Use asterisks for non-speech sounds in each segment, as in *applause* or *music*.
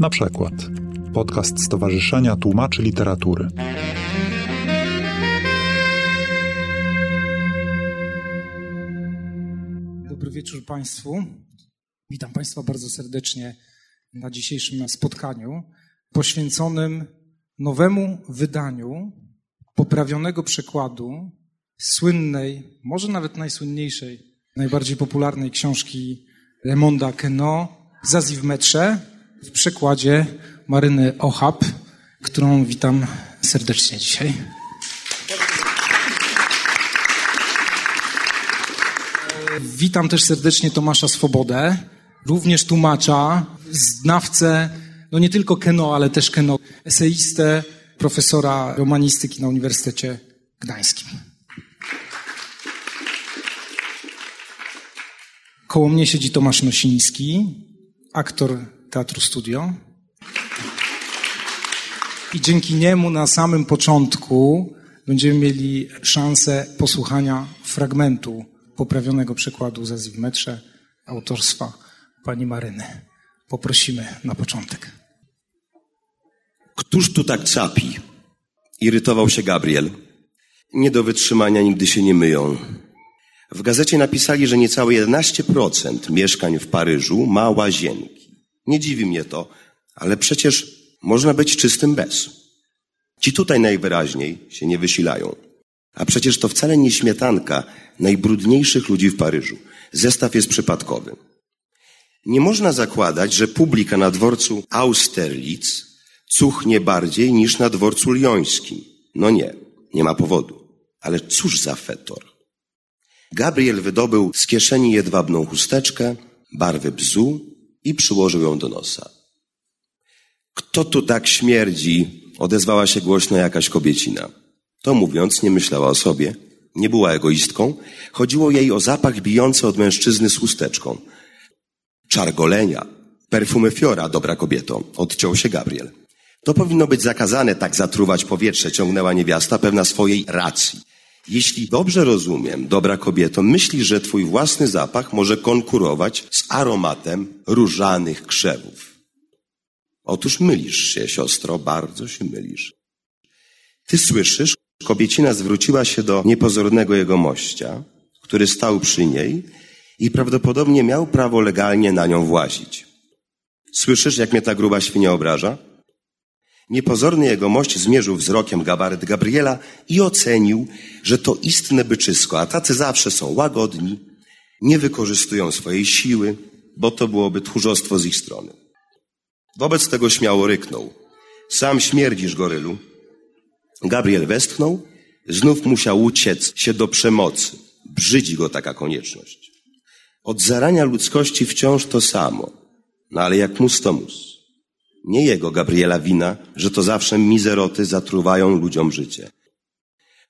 Na przykład podcast Stowarzyszenia Tłumaczy Literatury. Dobry wieczór Państwu. Witam Państwa bardzo serdecznie na dzisiejszym spotkaniu poświęconym nowemu wydaniu poprawionego przekładu słynnej, może nawet najsłynniejszej, najbardziej popularnej książki Lemonda Keno Zazi w metrze w przekładzie Maryny Ochab, którą witam serdecznie dzisiaj. Witam też serdecznie Tomasza Swobodę, również tłumacza, znawcę, no nie tylko Keno, ale też Keno, eseistę, profesora romanistyki na Uniwersytecie Gdańskim. Koło mnie siedzi Tomasz Nosiński, aktor Teatru Studio. I dzięki niemu na samym początku będziemy mieli szansę posłuchania fragmentu poprawionego przekładu Zazji w metrze autorstwa pani Maryny. Poprosimy na początek. Któż tu tak capi? Irytował się Gabriel. Nie do wytrzymania nigdy się nie myją. W gazecie napisali, że niecałe 11% mieszkań w Paryżu ma łazienki. Nie dziwi mnie to, ale przecież można być czystym bez. Ci tutaj najwyraźniej się nie wysilają. A przecież to wcale nie śmietanka najbrudniejszych ludzi w Paryżu. Zestaw jest przypadkowy. Nie można zakładać, że publika na dworcu Austerlitz cuchnie bardziej niż na dworcu liońskim. No nie, nie ma powodu. Ale cóż za fetor. Gabriel wydobył z kieszeni jedwabną chusteczkę, barwy bzu i przyłożył ją do nosa. Kto tu tak śmierdzi? Odezwała się głośno jakaś kobiecina. To mówiąc, nie myślała o sobie, nie była egoistką, chodziło jej o zapach bijący od mężczyzny z chusteczką. Czargolenia, perfumy fiora, dobra kobieto, odciął się Gabriel. To powinno być zakazane, tak zatruwać powietrze, ciągnęła niewiasta, pewna swojej racji. Jeśli dobrze rozumiem, dobra kobieto, myślisz, że twój własny zapach może konkurować z aromatem różanych krzewów. Otóż mylisz się, siostro, bardzo się mylisz. Ty słyszysz? Kobiecina zwróciła się do niepozornego jegomościa, który stał przy niej i prawdopodobnie miał prawo legalnie na nią włazić. Słyszysz, jak mnie ta gruba świnia obraża? Niepozorny jegomość zmierzył wzrokiem gabaryt Gabriela i ocenił, że to istne byczysko, a tacy zawsze są łagodni, nie wykorzystują swojej siły, bo to byłoby tchórzostwo z ich strony. Wobec tego śmiało ryknął. Sam śmierdzisz, gorylu. Gabriel westchnął, znów musiał uciec się do przemocy. Brzydzi go taka konieczność. Od zarania ludzkości wciąż to samo. No ale jak mus to mus. Nie jego, Gabriela, wina, że to zawsze mizeroty zatruwają ludziom życie.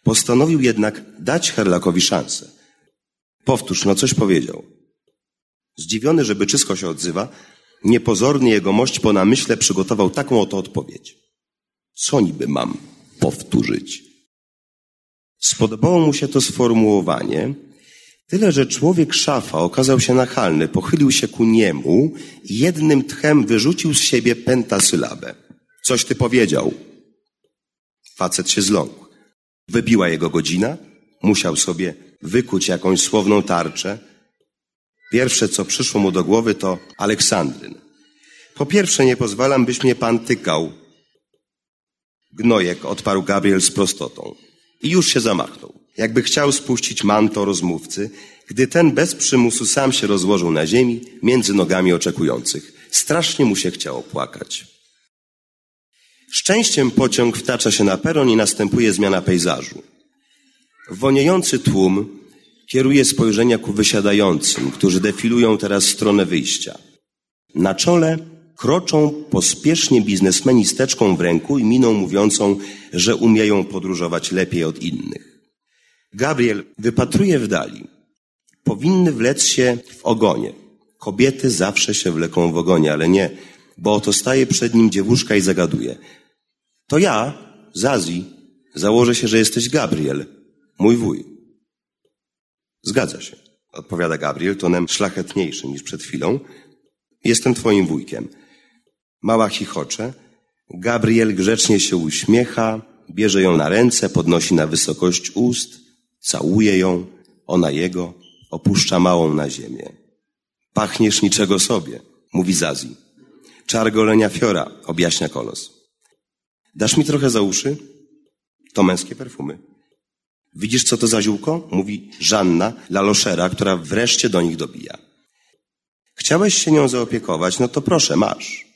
Postanowił jednak dać Herlakowi szansę. Powtórz, no coś powiedział. Zdziwiony, że byczysko się odzywa, niepozorny jego mość po namyśle przygotował taką oto odpowiedź. Co niby mam powtórzyć? Spodobało mu się to sformułowanie, tyle że człowiek szafa okazał się nachalny, pochylił się ku niemu i jednym tchem wyrzucił z siebie pentasylabę. Coś ty powiedział. Facet się zląkł. Wybiła jego godzina, musiał sobie wykuć jakąś słowną tarczę. Pierwsze, co przyszło mu do głowy, to Aleksandryn. Po pierwsze, nie pozwalam, byś mnie pan tykał. Gnojek, odparł Gabriel z prostotą. I już się zamachnął. Jakby chciał spuścić manto rozmówcy, gdy ten bez przymusu sam się rozłożył na ziemi między nogami oczekujących. Strasznie mu się chciało płakać. Szczęściem pociąg wtacza się na peron i następuje zmiana pejzażu. Woniejący tłum kieruje spojrzenia ku wysiadającym, którzy defilują teraz stronę wyjścia. Na czole kroczą pospiesznie biznesmeni z teczką w ręku i miną mówiącą, że umieją podróżować lepiej od innych. Gabriel wypatruje w dali. Powinny wlec się w ogonie. Kobiety zawsze się wleką w ogonie, ale nie, bo oto staje przed nim dziewuszka i zagaduje. To ja, Zazi, założę się, że jesteś Gabriel, mój wuj. Zgadza się, odpowiada Gabriel tonem szlachetniejszym niż przed chwilą. Jestem twoim wujkiem. Mała chichocze. Gabriel grzecznie się uśmiecha, bierze ją na ręce, podnosi na wysokość ust, całuje ją, ona jego, opuszcza małą na ziemię. Pachniesz niczego sobie, mówi Zazi. Czar golenia fiora, objaśnia kolos. Dasz mi trochę za uszy? To męskie perfumy. Widzisz, co to za ziółko? Mówi Żanna, laloszera, która wreszcie do nich dobija. Chciałeś się nią zaopiekować, no to proszę, masz.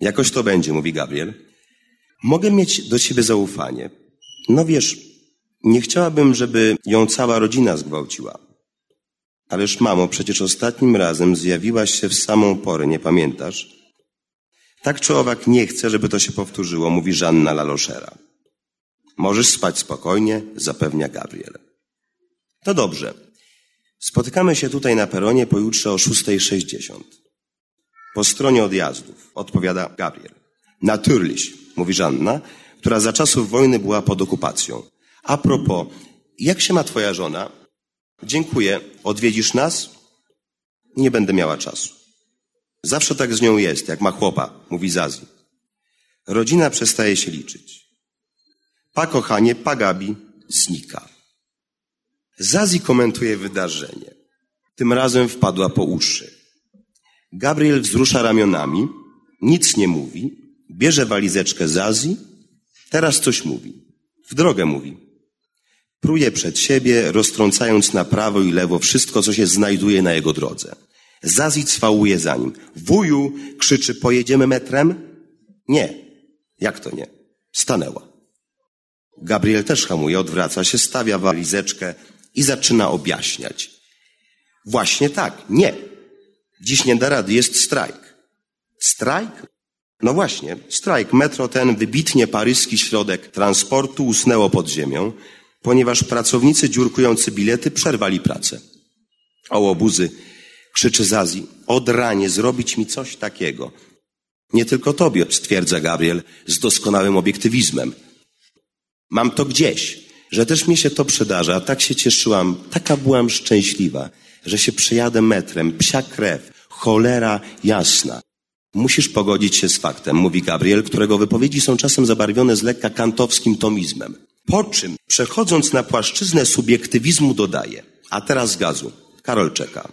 Jakoś to będzie, mówi Gabriel. Mogę mieć do ciebie zaufanie. No wiesz, nie chciałabym, żeby ją cała rodzina zgwałciła. Ależ mamo, przecież ostatnim razem zjawiłaś się w samą porę, nie pamiętasz? Tak czy owak nie chcę, żeby to się powtórzyło, mówi Żanna Laloszera. Możesz spać spokojnie, zapewnia Gabriel. To dobrze. Spotykamy się tutaj na peronie pojutrze o 6.60. Po stronie odjazdów, odpowiada Gabriel. Natürlich, mówi Żanna, która za czasów wojny była pod okupacją. A propos, jak się ma twoja żona? Dziękuję. Odwiedzisz nas? Nie będę miała czasu. Zawsze tak z nią jest, jak ma chłopa, mówi Zazi. Rodzina przestaje się liczyć. Pa kochanie, pa Gabi, znika. Zazi komentuje wydarzenie. Tym razem wpadła po uszy. Gabriel wzrusza ramionami, nic nie mówi, bierze walizeczkę Zazi, teraz coś mówi. W drogę mówi. Pruje przed siebie, roztrącając na prawo i lewo wszystko, co się znajduje na jego drodze. Zazi cwałuje za nim. Wuju, krzyczy, pojedziemy metrem? Nie. Jak to nie? Stanęła. Gabriel też hamuje, odwraca się, stawia walizeczkę i zaczyna objaśniać. Właśnie tak, nie. Dziś nie da rady, jest strajk. Strajk? No właśnie, strajk. Metro ten, wybitnie paryski środek transportu, usnęło pod ziemią, ponieważ pracownicy dziurkujący bilety przerwali pracę. O obuzy, krzyczy Zazi, od ranie zrobić mi coś takiego. Nie tylko tobie, stwierdza Gabriel z doskonałym obiektywizmem. Mam to gdzieś, że też mi się to przydarza. Tak się cieszyłam, taka byłam szczęśliwa, że się przejadę metrem, psia krew, cholera jasna. Musisz pogodzić się z faktem, mówi Gabriel, którego wypowiedzi są czasem zabarwione z lekka kantowskim tomizmem. Po czym, przechodząc na płaszczyznę subiektywizmu, dodaje. A teraz gazu. Karol czeka.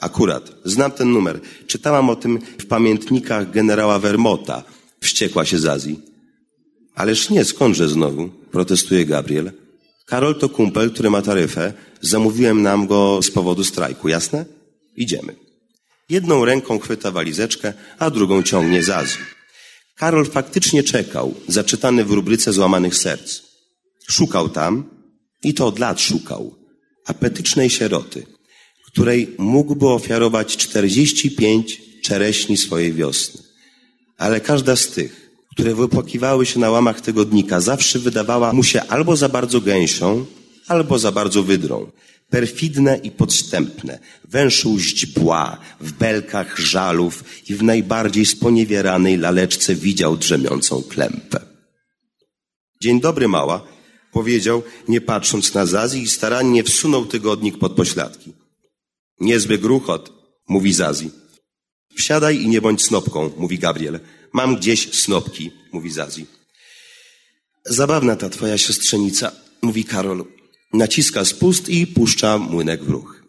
Akurat, znam ten numer. Czytałam o tym w pamiętnikach generała Vermota. Wściekła się z Azji. Ależ nie, skądże znowu? Protestuje Gabriel. Karol to kumpel, który ma taryfę. Zamówiłem nam go z powodu strajku, jasne? Idziemy. Jedną ręką chwyta walizeczkę, a drugą ciągnie z Azji. Karol faktycznie czekał, zaczytany w rubryce złamanych serc. Szukał tam, i to od lat szukał, apetycznej sieroty, której mógłby ofiarować 45 czereśni swojej wiosny. Ale każda z tych, które wypłakiwały się na łamach tygodnika, zawsze wydawała mu się albo za bardzo gęsią, albo za bardzo wydrą. Perfidne i podstępne, węszył źdźbła, w belkach żalów i w najbardziej sponiewieranej laleczce widział drzemiącą klępę. Dzień dobry, mała, powiedział, nie patrząc na Zazi i starannie wsunął tygodnik pod pośladki. Niezły gruchot, mówi Zazi. Wsiadaj i nie bądź snopką, mówi Gabriel. Mam gdzieś snopki, mówi Zazi. Zabawna ta twoja siostrzenica, mówi Karol. Naciska spust i puszcza młynek w ruch.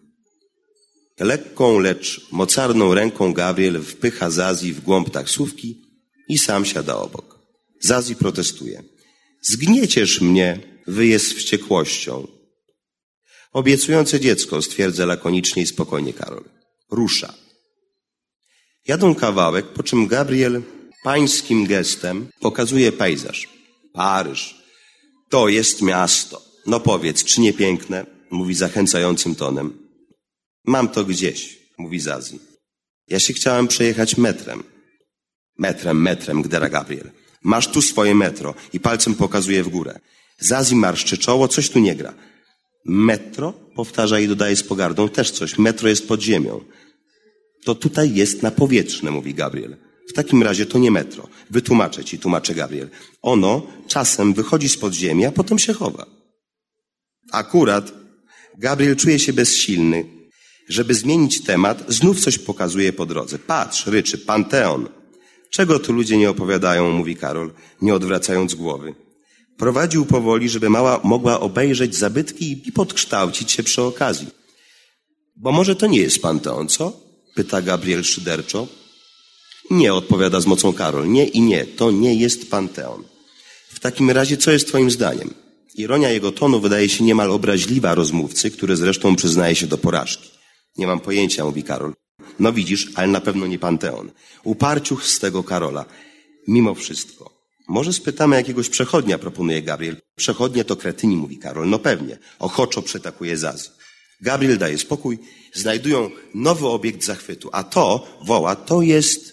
Lekką, lecz mocarną ręką Gabriel wpycha Zazi w głąb taksówki i sam siada obok. Zazi protestuje. Zgnieciesz mnie, wyje z wściekłością. Obiecujące dziecko, stwierdza lakonicznie i spokojnie Karol. Rusza. Jadą kawałek, po czym Gabriel pańskim gestem pokazuje pejzaż. Paryż. To jest miasto. No powiedz, czy nie piękne? Mówi zachęcającym tonem. Mam to gdzieś, mówi Zazi. Ja się chciałem przejechać metrem. Metrem, metrem, gdera Gabriel. Masz tu swoje metro i palcem pokazuje w górę. Zazi marszczy czoło, coś tu nie gra. Metro? Powtarza i dodaje z pogardą też coś. Metro jest pod ziemią. To tutaj jest na powietrzne, mówi Gabriel. W takim razie to nie metro. Wytłumaczę ci, tłumaczy Gabriel. Ono czasem wychodzi z podziemia, a potem się chowa. Akurat Gabriel czuje się bezsilny. Żeby zmienić temat, znów coś pokazuje po drodze. Patrz, ryczy, Panteon. Czego tu ludzie nie opowiadają, mówi Karol, nie odwracając głowy. Prowadził powoli, żeby mała mogła obejrzeć zabytki i podkształcić się przy okazji. Bo może to nie jest Panteon, co? Pyta Gabriel szyderczo. Nie, odpowiada z mocą Karol. Nie i nie, to nie jest Panteon. W takim razie, co jest twoim zdaniem? Ironia jego tonu wydaje się niemal obraźliwa rozmówcy, który zresztą przyznaje się do porażki. Nie mam pojęcia, mówi Karol. No widzisz, ale na pewno nie Panteon. Uparciuch z tego Karola. Mimo wszystko. Może spytamy jakiegoś przechodnia, proponuje Gabriel. Przechodnie to kretyni, mówi Karol. No pewnie. Ochoczo przetakuje Zazi. Gabriel daje spokój. Znajdują nowy obiekt zachwytu. A to, woła, to jest...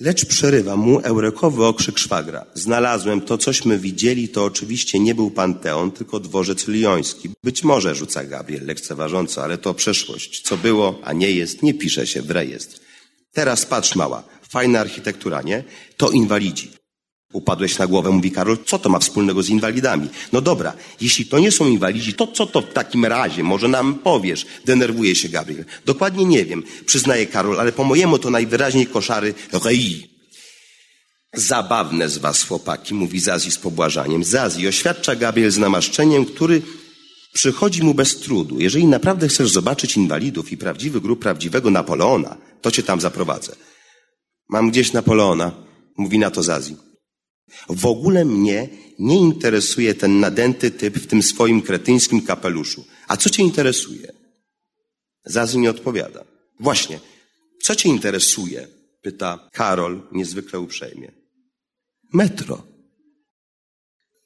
Lecz przerywa mu eurekowy okrzyk szwagra. Znalazłem to, cośmy widzieli, to oczywiście nie był Panteon, tylko dworzec lyoński. Być może, rzuca Gabriel lekceważąco, ale to przeszłość. Co było, a nie jest, nie pisze się w rejestr. Teraz patrz, mała. Fajna architektura, nie? To inwalidzi. Upadłeś na głowę, mówi Karol. Co to ma wspólnego z inwalidami? No dobra, jeśli to nie są inwalidzi, to co to w takim razie? Może nam powiesz? Denerwuje się Gabriel. Dokładnie nie wiem, przyznaje Karol, ale po mojemu to najwyraźniej koszary rei. Zabawne z was, chłopaki, mówi Zazi z pobłażaniem. Zazi oświadcza Gabriel z namaszczeniem, który przychodzi mu bez trudu. Jeżeli naprawdę chcesz zobaczyć inwalidów i prawdziwy grób prawdziwego Napoleona, to cię tam zaprowadzę. Mam gdzieś Napoleona, mówi na to Zazi. W ogóle mnie nie interesuje ten nadęty typ w tym swoim kretyńskim kapeluszu. A co cię interesuje? Zazy nie odpowiada. Właśnie, co cię interesuje? Pyta Karol niezwykle uprzejmie. Metro.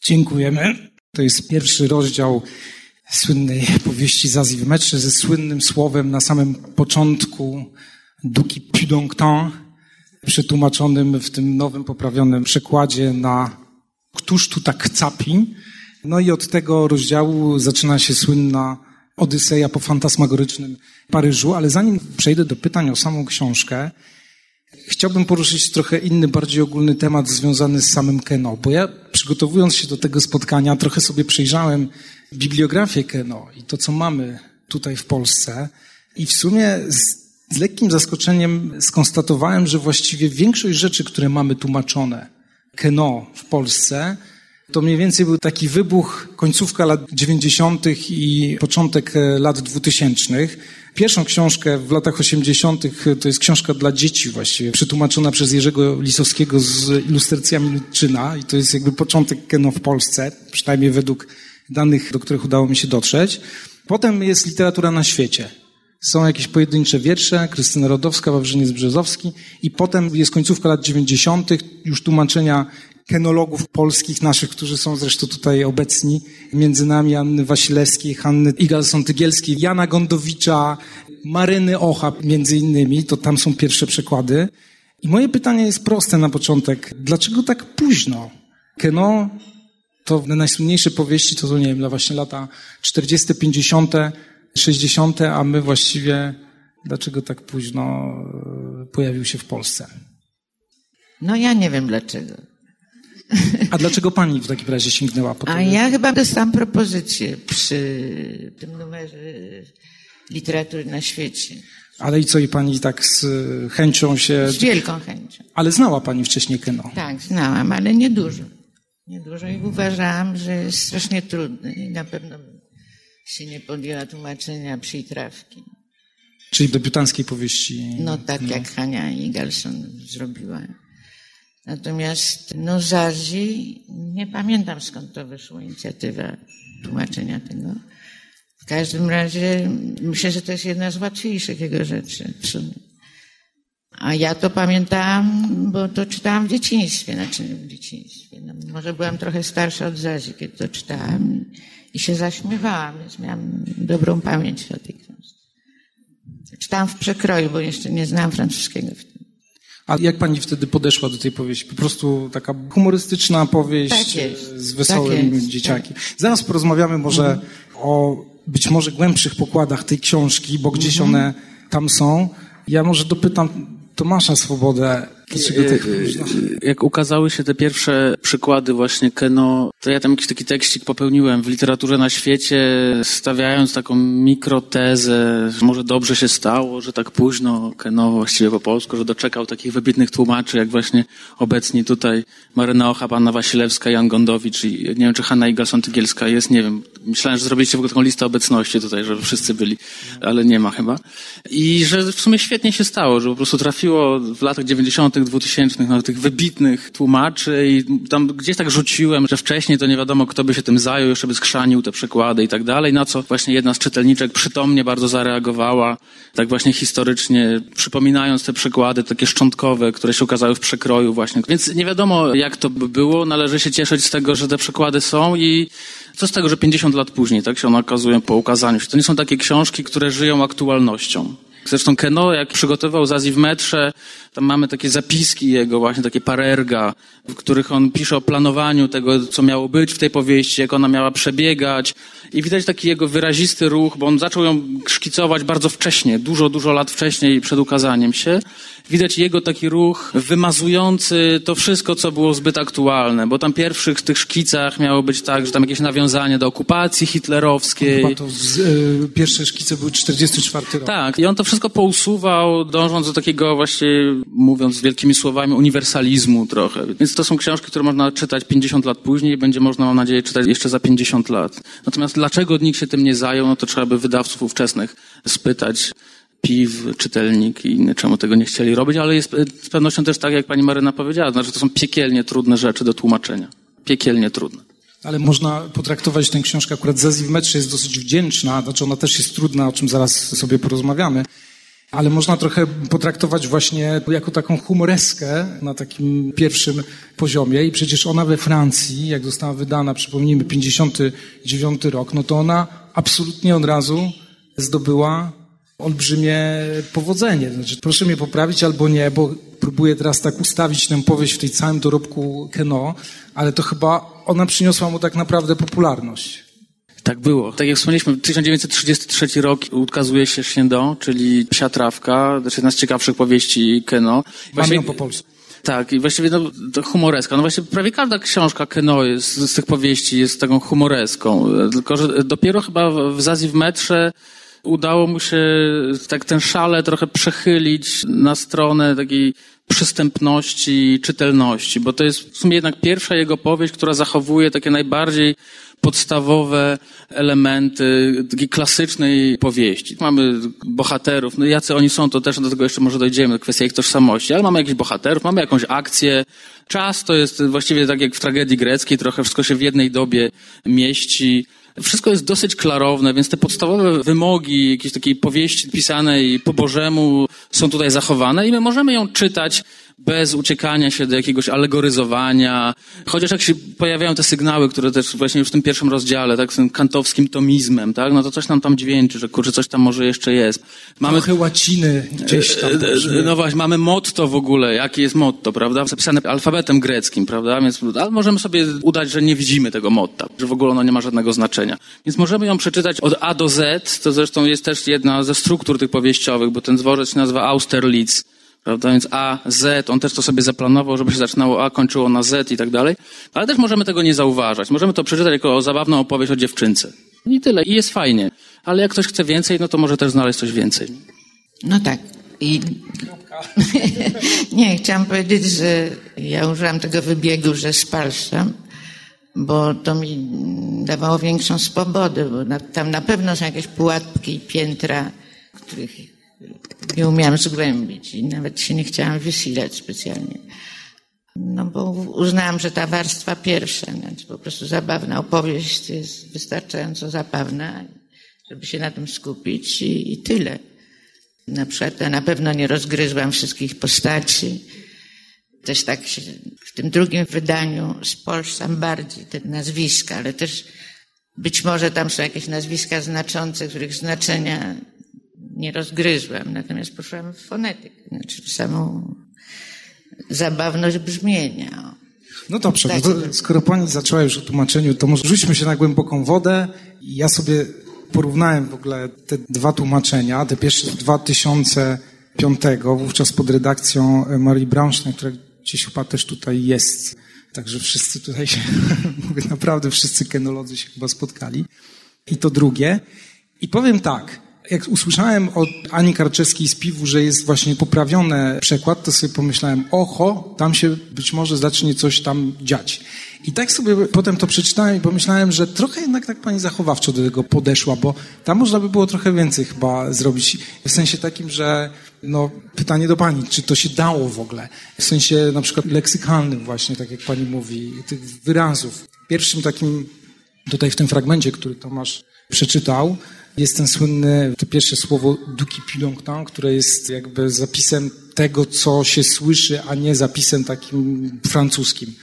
Dziękujemy. To jest pierwszy rozdział słynnej powieści Zazi w metrze ze słynnym słowem na samym początku Duki Pudongtan, przetłumaczonym w tym nowym, poprawionym przekładzie na Któż tu tak capi? No i od tego rozdziału zaczyna się słynna Odyseja po fantasmagorycznym Paryżu, ale zanim przejdę do pytań o samą książkę, chciałbym poruszyć trochę inny, bardziej ogólny temat związany z samym Keno, bo ja przygotowując się do tego spotkania trochę sobie przejrzałem bibliografię Keno i to, co mamy tutaj w Polsce i w sumie z z lekkim zaskoczeniem skonstatowałem, że właściwie większość rzeczy, które mamy tłumaczone Keno w Polsce, to mniej więcej był taki wybuch końcówka lat 90. i początek e, lat 2000. Pierwszą książkę w latach 80. to jest książka dla dzieci właściwie, przetłumaczona przez Jerzego Lisowskiego z ilustracjami Lutczyna i to jest jakby początek Keno w Polsce, przynajmniej według danych, do których udało mi się dotrzeć. Potem jest literatura na świecie. Są jakieś pojedyncze wiersze, Krystyna Rodowska, Wawrzyniec Brzezowski i potem jest końcówka lat 90., już tłumaczenia kenologów polskich naszych, którzy są zresztą tutaj obecni, między nami Anny Wasilewskiej, Hanny Igalson-Tygielskiej, Jana Gondowicza, Maryny Ocha między innymi, to tam są pierwsze przekłady. I moje pytanie jest proste na początek. Dlaczego tak późno? Keno to najsłynniejsze powieści to, to nie wiem, na właśnie lata 40., 50., 60., a my właściwie dlaczego tak późno e, pojawił się w Polsce? No ja nie wiem dlaczego. A dlaczego pani w takim razie sięgnęła po to? A ja chyba dostałam propozycję przy tym numerze literatury na świecie. Ale i co, i pani tak z chęcią się... Z wielką chęcią. Ale znała pani wcześniej Keno? Tak, znałam, ale niedużo. Niedużo i uważałam, że jest strasznie trudny i na pewno się nie podjęła tłumaczenia przytrawki. Czyli debiutanckiej powieści. No tak no. jak Hania Igelson zrobiła. Natomiast no Zazi, nie pamiętam skąd to wyszła inicjatywa tłumaczenia tego. W każdym razie myślę, że to jest jedna z łatwiejszych jego rzeczy w sumie. A ja to pamiętałam, bo to czytałam w dzieciństwie, znaczy w dzieciństwie. No, może byłam trochę starsza od Zazi, kiedy to czytałam i się zaśmiewałam, więc miałam dobrą pamięć o tej książce. Czytałam w przekroju, bo jeszcze nie znałam francuskiego wtedy. A jak pani wtedy podeszła do tej powieści? Po prostu taka humorystyczna powieść tak z wesołym tak dzieciakiem. Tak. Zaraz porozmawiamy może mhm. o być może głębszych pokładach tej książki, bo gdzieś mhm. one tam są. Ja może dopytam Tomasza Swobodę, Dlaczego tak późno? Jak ukazały się te pierwsze przykłady właśnie Keno, to ja tam jakiś taki tekstik popełniłem w literaturze na świecie, stawiając taką mikrotezę, że może dobrze się stało, że tak późno Keno właściwie po polsku, że doczekał takich wybitnych tłumaczy, jak właśnie obecni tutaj Maryna Ocha, Anna Wasilewska, Jan Gondowicz i nie wiem, czy Hanna Igalson-Tygielska jest, nie wiem. Myślałem, że zrobiliście w ogóle taką listę obecności tutaj, że wszyscy byli, ale nie ma chyba. I że w sumie świetnie się stało, że po prostu trafiło w latach 90., 2000 na tych wybitnych tłumaczy i tam gdzieś tak rzuciłem, że wcześniej to nie wiadomo, kto by się tym zajął, jeszcze by skrzanił te przekłady i tak dalej, na co właśnie jedna z czytelniczek przytomnie bardzo zareagowała, tak właśnie historycznie, przypominając te przykłady takie szczątkowe, które się ukazały w przekroju właśnie. Więc nie wiadomo, jak to by było, należy się cieszyć z tego, że te przykłady są i co z tego, że 50 lat później, tak się one okazują po ukazaniu się. To nie są takie książki, które żyją aktualnością. Zresztą Keno, jak przygotował Zazi w metrze, tam mamy takie zapiski jego, właśnie takie parerga, w których on pisze o planowaniu tego, co miało być w tej powieści, jak ona miała przebiegać. I widać taki jego wyrazisty ruch, bo on zaczął ją szkicować bardzo wcześnie, dużo, dużo lat wcześniej przed ukazaniem się. Widać jego taki ruch wymazujący to wszystko, co było zbyt aktualne, bo tam pierwszych tych szkicach miało być tak, że tam jakieś nawiązanie do okupacji hitlerowskiej. Chyba to z, y, pierwsze szkice były 44 rok. Tak, i on to wszystko pousuwał, dążąc do takiego właśnie, mówiąc wielkimi słowami, uniwersalizmu trochę. Więc to są książki, które można czytać 50 lat później i będzie można, mam nadzieję, czytać jeszcze za 50 lat. Natomiast dlaczego nikt się tym nie zajął, no to trzeba by wydawców ówczesnych spytać. PIW, czytelnik i inny, czemu tego nie chcieli robić, ale jest z pewnością też tak, jak pani Maryna powiedziała, znaczy to są piekielnie trudne rzeczy do tłumaczenia. Piekielnie trudne. Ale można potraktować tę książkę, akurat Zazji w metrze jest dosyć wdzięczna, znaczy ona też jest trudna, o czym zaraz sobie porozmawiamy, ale można trochę potraktować właśnie jako taką humoreskę na takim pierwszym poziomie i przecież ona we Francji, jak została wydana, przypomnijmy, 59 rok, no to ona absolutnie od razu zdobyła olbrzymie powodzenie. Znaczy, proszę mnie poprawić albo nie, bo próbuję teraz tak ustawić tę powieść w tej całym dorobku Keno, ale to chyba ona przyniosła mu tak naprawdę popularność. Tak było. Tak jak wspomnieliśmy, 1933 rok ukazuje się Siendo, czyli Psia Trawka, też jedna z ciekawszych powieści Keno. Mamy ją po polsku. Tak, i właściwie no, to humoreska. No właśnie prawie każda książka Keno jest, z tych powieści jest taką humoreską. Tylko, że dopiero chyba w Zazji w metrze udało mu się tak ten szale trochę przechylić na stronę takiej przystępności, czytelności, bo to jest w sumie jednak pierwsza jego powieść, która zachowuje takie najbardziej podstawowe elementy takiej klasycznej powieści. Mamy bohaterów, no jacy oni są, to też do tego jeszcze może dojdziemy, kwestia ich tożsamości, ale mamy jakichś bohaterów, mamy jakąś akcję. Czas to jest właściwie tak jak w tragedii greckiej, trochę wszystko się w jednej dobie mieści. Wszystko jest dosyć klarowne, więc te podstawowe wymogi jakiejś takiej powieści pisanej po Bożemu są tutaj zachowane i my możemy ją czytać bez uciekania się do jakiegoś alegoryzowania. Chociaż jak się pojawiają te sygnały, które też właśnie już w tym pierwszym rozdziale, tak, z tym kantowskim tomizmem, tak, no to coś nam tam dźwięczy, że kurczę, coś tam może jeszcze jest. Mamy trochę łaciny gdzieś tam. E, no właśnie, mamy motto w ogóle. Jakie jest motto, prawda? Zapisane alfabetem greckim, prawda? Więc ale możemy sobie udać, że nie widzimy tego motta, że w ogóle ono nie ma żadnego znaczenia. Więc możemy ją przeczytać od A do Z. To zresztą jest też jedna ze struktur tych powieściowych, bo ten dworzec się nazywa Austerlitz Prawda? Więc A, Z, on też to sobie zaplanował, żeby się zaczynało A, kończyło na Z i tak dalej. Ale też możemy tego nie zauważać. Możemy to przeczytać jako zabawną opowieść o dziewczynce. I tyle. I jest fajnie. Ale jak ktoś chce więcej, no to może też znaleźć coś więcej. No tak. I... *laughs* nie, chciałam powiedzieć, że ja użyłam tego wybiegu, że spalszam, bo to mi dawało większą swobodę, bo tam na pewno są jakieś pułapki i piętra, których nie umiałam zgłębić i nawet się nie chciałam wysilać specjalnie. No bo uznałam, że ta warstwa pierwsza, znaczy po prostu zabawna opowieść jest wystarczająco zabawna, żeby się na tym skupić i, i tyle. Na przykład ja na pewno nie rozgryzłam wszystkich postaci. Też tak w tym drugim wydaniu spolszczam bardziej te nazwiska, ale też być może tam są jakieś nazwiska znaczące, których znaczenia nie rozgryzłem, natomiast poszłam w fonetykę, znaczy w samą zabawność brzmienia. No dobrze, tak. to, skoro pani zaczęła już o tłumaczeniu, to może rzućmy się na głęboką wodę. Ja sobie porównałem w ogóle te dwa tłumaczenia. Te pierwsze 2000 Piątego, wówczas pod redakcją Marii Braunstein, która gdzieś chyba też tutaj jest. Także wszyscy tutaj się, *laughs* mówię naprawdę, wszyscy kenolodzy się chyba spotkali. I to drugie. I powiem tak, jak usłyszałem od Ani Karczewskiej z Piwu, że jest właśnie poprawiony przekład, to sobie pomyślałem, oho, tam się być może zacznie coś tam dziać. I tak sobie potem to przeczytałem i pomyślałem, że trochę jednak tak pani zachowawczo do tego podeszła, bo tam można by było trochę więcej chyba zrobić. W sensie takim, że no, pytanie do pani, czy to się dało w ogóle? W sensie na przykład leksykalnym właśnie, tak jak pani mówi, tych wyrazów. Pierwszym takim tutaj w tym fragmencie, który Tomasz przeczytał, jest ten słynny, to pierwsze słowo duki pilongtang, które jest jakby zapisem tego, co się słyszy, a nie zapisem takim francuskim.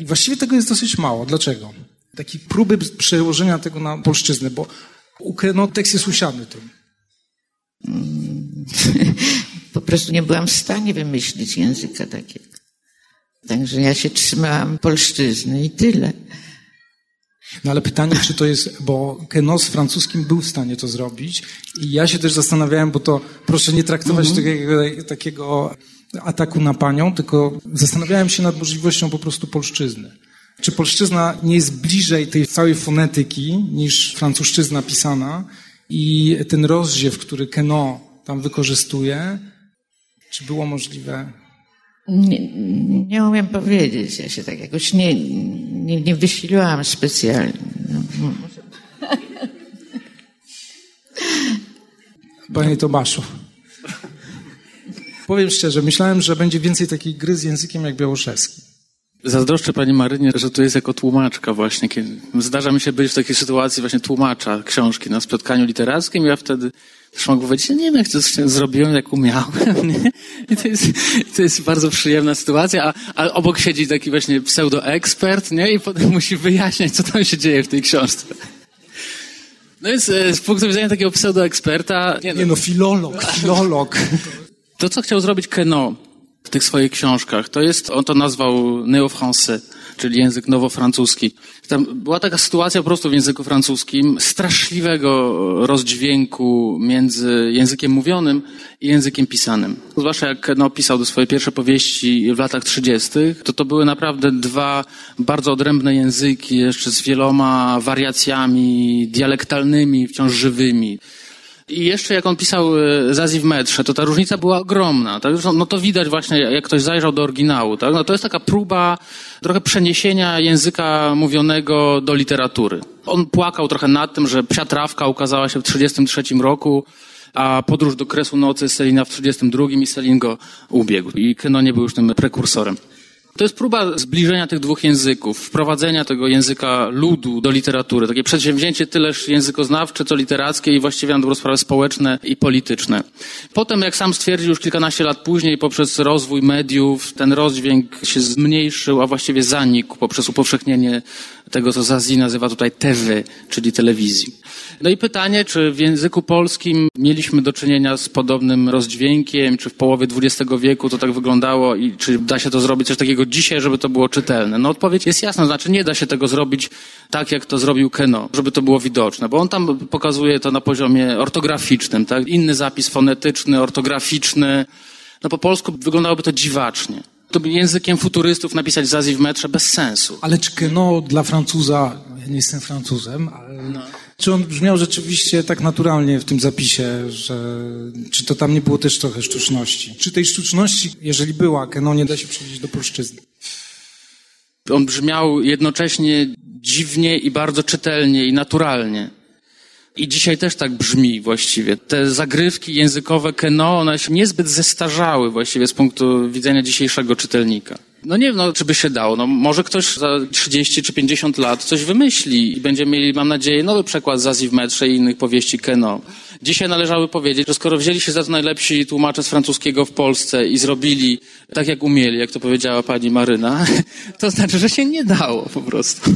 I właściwie tego jest dosyć mało. Dlaczego? Takiej próby przełożenia tego na polszczyznę, bo no, tekst jest usiadny tym. *laughs* Po prostu nie byłam w stanie wymyślić języka takiego. Także ja się trzymałam polszczyzny i tyle. No ale pytanie, czy to jest, bo Kenos francuskim był w stanie to zrobić i ja się też zastanawiałem, bo to proszę nie traktować mm -hmm. takiego, takiego ataku na panią, tylko zastanawiałem się nad możliwością po prostu polszczyzny. Czy polszczyzna nie jest bliżej tej całej fonetyki niż francuszczyzna pisana i ten rozdziew, który Keno tam wykorzystuje, czy było możliwe nie, nie umiem powiedzieć. Ja się tak jakoś nie, nie, nie wysiliłam specjalnie. No, Panie Tomaszu. Powiem szczerze, myślałem, że będzie więcej takiej gry z językiem jak białoszewski. Zazdroszczę Pani Marynie, że tu jest jako tłumaczka właśnie. Zdarza mi się być w takiej sytuacji właśnie tłumacza książki na spotkaniu literackim ja wtedy też mogę powiedzieć, nie wiem, jak to zrobiłem, jak umiałem. *laughs* Nie? I to jest, to jest bardzo przyjemna sytuacja, a, a obok siedzi taki właśnie pseudoekspert, nie? I potem musi wyjaśniać, co tam się dzieje w tej książce. No więc e, z punktu widzenia takiego pseudoeksperta... Nie, no, nie no filolog, filolog. To, co chciał zrobić Keno w tych swoich książkach, to jest, on to nazwał néo-français czyli język nowofrancuski. Tam była taka sytuacja po prostu w języku francuskim straszliwego rozdźwięku między językiem mówionym i językiem pisanym. Zwłaszcza jak no, pisał do swojej pierwsze powieści w latach 30., to to były naprawdę dwa bardzo odrębne języki, jeszcze z wieloma wariacjami dialektalnymi, wciąż żywymi. I jeszcze jak on pisał e, Zazi w metrze, to ta różnica była ogromna. Tak? No to widać właśnie, jak ktoś zajrzał do oryginału. Tak? No to jest taka próba trochę przeniesienia języka mówionego do literatury. On płakał trochę nad tym, że Psia Trawka ukazała się w 1933 roku, a Podróż do Kresu Nocy Selina w 1932 i Selin go ubiegł. I Keno nie był już tym prekursorem. To jest próba zbliżenia tych dwóch języków, wprowadzenia tego języka ludu do literatury. Takie przedsięwzięcie tyleż językoznawcze, co literackie i właściwie na dobrą sprawę społeczne i polityczne. Potem, jak sam stwierdził już kilkanaście lat później, poprzez rozwój mediów, ten rozdźwięk się zmniejszył, a właściwie zanikł poprzez upowszechnienie tego, co Zazi nazywa tutaj TV, czyli telewizji. No i pytanie, czy w języku polskim mieliśmy do czynienia z podobnym rozdźwiękiem, czy w połowie XX wieku to tak wyglądało i czy da się to zrobić coś takiego dzisiaj, żeby to było czytelne? No odpowiedź jest jasna, znaczy nie da się tego zrobić tak, jak to zrobił Keno, żeby to było widoczne, bo on tam pokazuje to na poziomie ortograficznym, tak? Inny zapis fonetyczny, ortograficzny. No po polsku wyglądałoby to dziwacznie to by językiem futurystów napisać Zazi w metrze bez sensu. Ale czy Keno dla Francuza, ja nie jestem Francuzem, ale no. czy on brzmiał rzeczywiście tak naturalnie w tym zapisie, że czy to tam nie było też trochę sztuczności? Czy tej sztuczności, jeżeli była, Keno nie da się przenieść do polszczyzny? On brzmiał jednocześnie dziwnie i bardzo czytelnie i naturalnie. I dzisiaj też tak brzmi właściwie. Te zagrywki językowe Keno, one się niezbyt zestarzały właściwie z punktu widzenia dzisiejszego czytelnika. No nie wiem, no, czy by się dało. No, może ktoś za 30 czy 50 lat coś wymyśli i będziemy mieli, mam nadzieję, nowy przekład Zazi w metrze i innych powieści Keno. Dzisiaj należało powiedzieć, że skoro wzięli się za to najlepsi tłumacze z francuskiego w Polsce i zrobili tak, jak umieli, jak to powiedziała pani Maryna, *laughs* to znaczy, że się nie dało po prostu.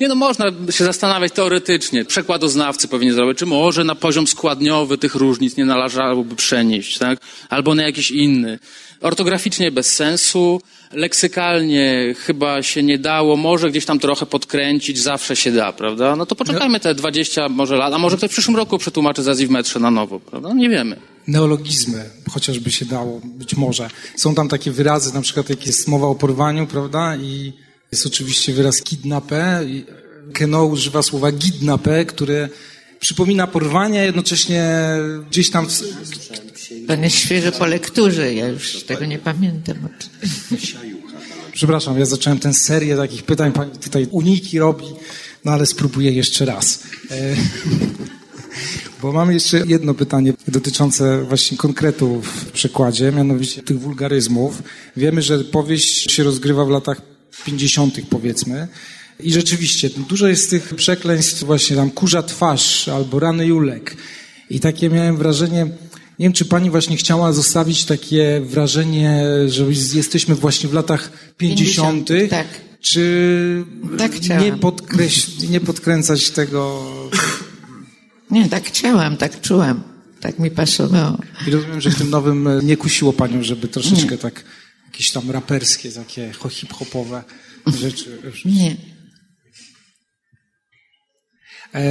Nie no, można się zastanawiać teoretycznie. Przekładoznawcy powinien zrobić, czy może na poziom składniowy tych różnic nie należałoby przenieść, tak? Albo na jakiś inny. Ortograficznie bez sensu, leksykalnie chyba się nie dało, może gdzieś tam trochę podkręcić, zawsze się da, prawda? No to poczekajmy te 20 może lat, a może ktoś w przyszłym roku przetłumaczy Zazi w metrze na nowo, prawda? Nie wiemy. neologizmy, chociażby się dało, być może. Są tam takie wyrazy, na przykład jak jest mowa o porwaniu, prawda, i jest oczywiście wyraz kidnapé. Keno używa słowa kidnapé, które przypomina porwanie, jednocześnie gdzieś tam... Pan jest świeżo po lekturze, ja już tego nie pamiętam. Przepraszam, ja zacząłem tę serię takich pytań, pani tutaj uniki robi, no ale spróbuję jeszcze raz. E, *laughs* bo mam jeszcze jedno pytanie dotyczące właśnie konkretu w przekładzie, mianowicie tych wulgaryzmów. Wiemy, że powieść się rozgrywa w latach 50. powiedzmy. I rzeczywiście, dużo jest tych przekleństw właśnie tam kurza twarz albo rany Julek. I takie miałem wrażenie, nie wiem, czy pani właśnie chciała zostawić takie wrażenie, że jesteśmy właśnie w latach 50. 50 tak. Czy Tak nie, podkreś- nie podkręcać tego? Nie, tak chciałam, tak czułam. Tak mi pasowało. I rozumiem, że w tym nowym e, nie kusiło panią, żeby troszeczkę tak jakieś tam raperskie, takie ho- hip-hopowe rzeczy. Nie. E,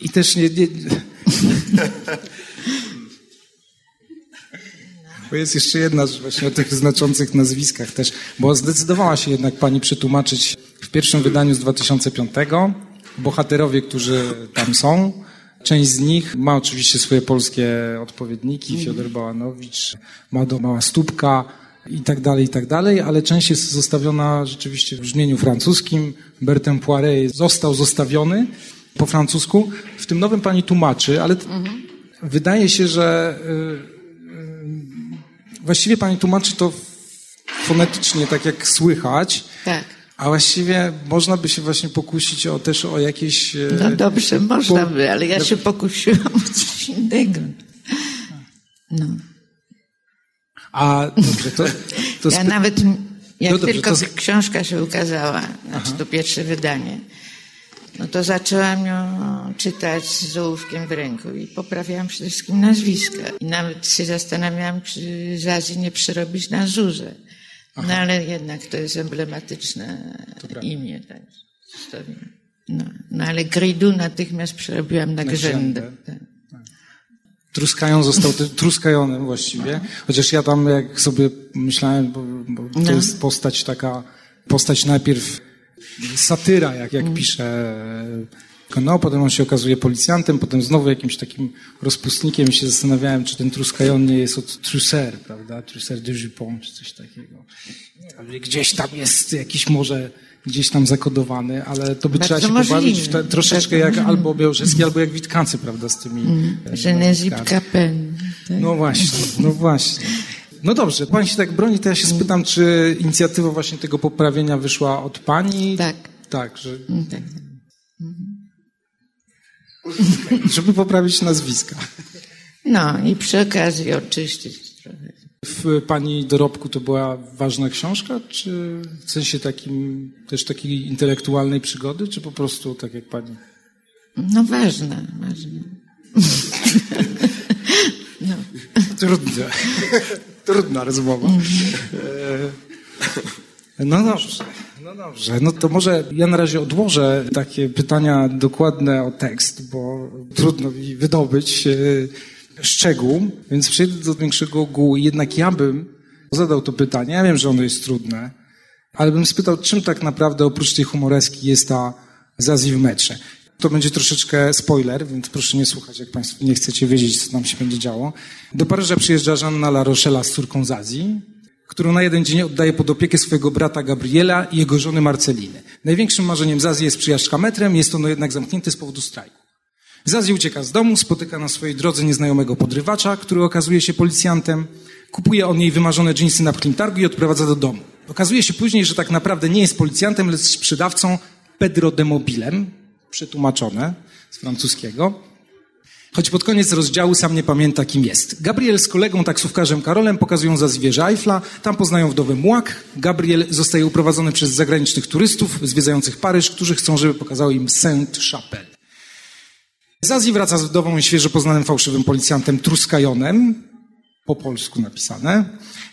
I też nie, nie... Bo jest jeszcze jedna rzecz właśnie o tych znaczących nazwiskach też, bo zdecydowała się jednak pani przetłumaczyć w pierwszym wydaniu z 2005 bohaterowie, którzy tam są. Część z nich ma oczywiście swoje polskie odpowiedniki, Fiodor Bałanowicz, Mado Mała Stópka i tak dalej, i tak dalej, ale część jest zostawiona rzeczywiście w brzmieniu francuskim. Bertin Poiret został zostawiony po francusku. W tym nowym pani tłumaczy, ale t- wydaje się, że y, y, właściwie pani tłumaczy to fonetycznie, tak jak słychać, Tak. a właściwie można by się właśnie pokusić o, też o jakieś... e, No dobrze, można by, ale ja się pokusiłam o coś innego. No. A dobrze, to, to *laughs* Ja nawet, jak No dobrze, tylko to książka się ukazała, znaczy to pierwsze wydanie, no to zaczęłam ją czytać z ołówkiem w ręku i poprawiałam przede wszystkim nazwiska. I nawet się zastanawiałam, czy z Azji nie przerobić na Zuzę. No ale jednak to jest emblematyczne imię. Tak, no, no ale Gridu natychmiast przerobiłam na, Grzędę. Grzędę. Tak. Truskajon został te, Truskajonem właściwie, chociaż ja tam jak sobie myślałem, bo, bo to No. jest postać taka, postać najpierw satyra, jak, jak pisze no, potem on się okazuje policjantem, potem znowu jakimś takim rozpustnikiem i się zastanawiałem, czy ten Truskajon nie jest od Trusser, prawda, Trusser de Jupon, czy coś takiego. Gdzieś tam jest jakiś może gdzieś tam zakodowany, ale to by Bardzo trzeba się możliwe. pobawić te, troszeczkę Bardzo jak albo Białżecki, albo jak Witkancy, prawda, z tymi... e, Że Nezip nazwiskami. Kapen. Tak? No właśnie, no właśnie. No dobrze, pani się tak broni, to ja się spytam, czy inicjatywa właśnie tego poprawienia wyszła od pani? Tak. Tak, że, Mm, tak. *laughs* żeby poprawić nazwiska. No i przy okazji oczyścić. W pani dorobku to była ważna książka, czy w sensie takim też takiej intelektualnej przygody, czy po prostu tak jak pani? No ważne, ważne. *laughs* No. Trudne. Trudna rozmowa. E, No dobrze, no dobrze. No to może ja na razie odłożę takie pytania dokładne o tekst, bo trudno mi wydobyć e, szczegół, więc przejdę do większego ogółu. Jednak ja bym zadał to pytanie, ja wiem, że ono jest trudne, ale bym spytał, czym tak naprawdę oprócz tej humoreski jest ta Zazi w metrze. To będzie troszeczkę spoiler, więc proszę nie słuchać, jak Państwo nie chcecie wiedzieć, co tam się będzie działo. Do Paryża przyjeżdża Żanna La Rochella z córką Zazi, którą na jeden dzień oddaje pod opiekę swojego brata Gabriela i jego żony Marceliny. Największym marzeniem Zazi jest przyjażdżka metrem, jest ono jednak zamknięte z powodu strajku. Zazi ucieka z domu, spotyka na swojej drodze nieznajomego podrywacza, który okazuje się policjantem. Kupuje on jej wymarzone dżinsy na pchlim targu i odprowadza do domu. Okazuje się później, że tak naprawdę nie jest policjantem, lecz sprzedawcą Pedro de Mobilem, przetłumaczone z francuskiego. Choć pod koniec rozdziału sam nie pamięta, kim jest. Gabriel z kolegą taksówkarzem Karolem pokazują za wieżę Eiffla, tam poznają wdowę Muak. Gabriel zostaje uprowadzony przez zagranicznych turystów zwiedzających Paryż, którzy chcą, żeby pokazało im Sainte-Chapelle. Zazi wraca z wdową i świeżo poznanym fałszywym policjantem Truskajonem, po polsku napisane,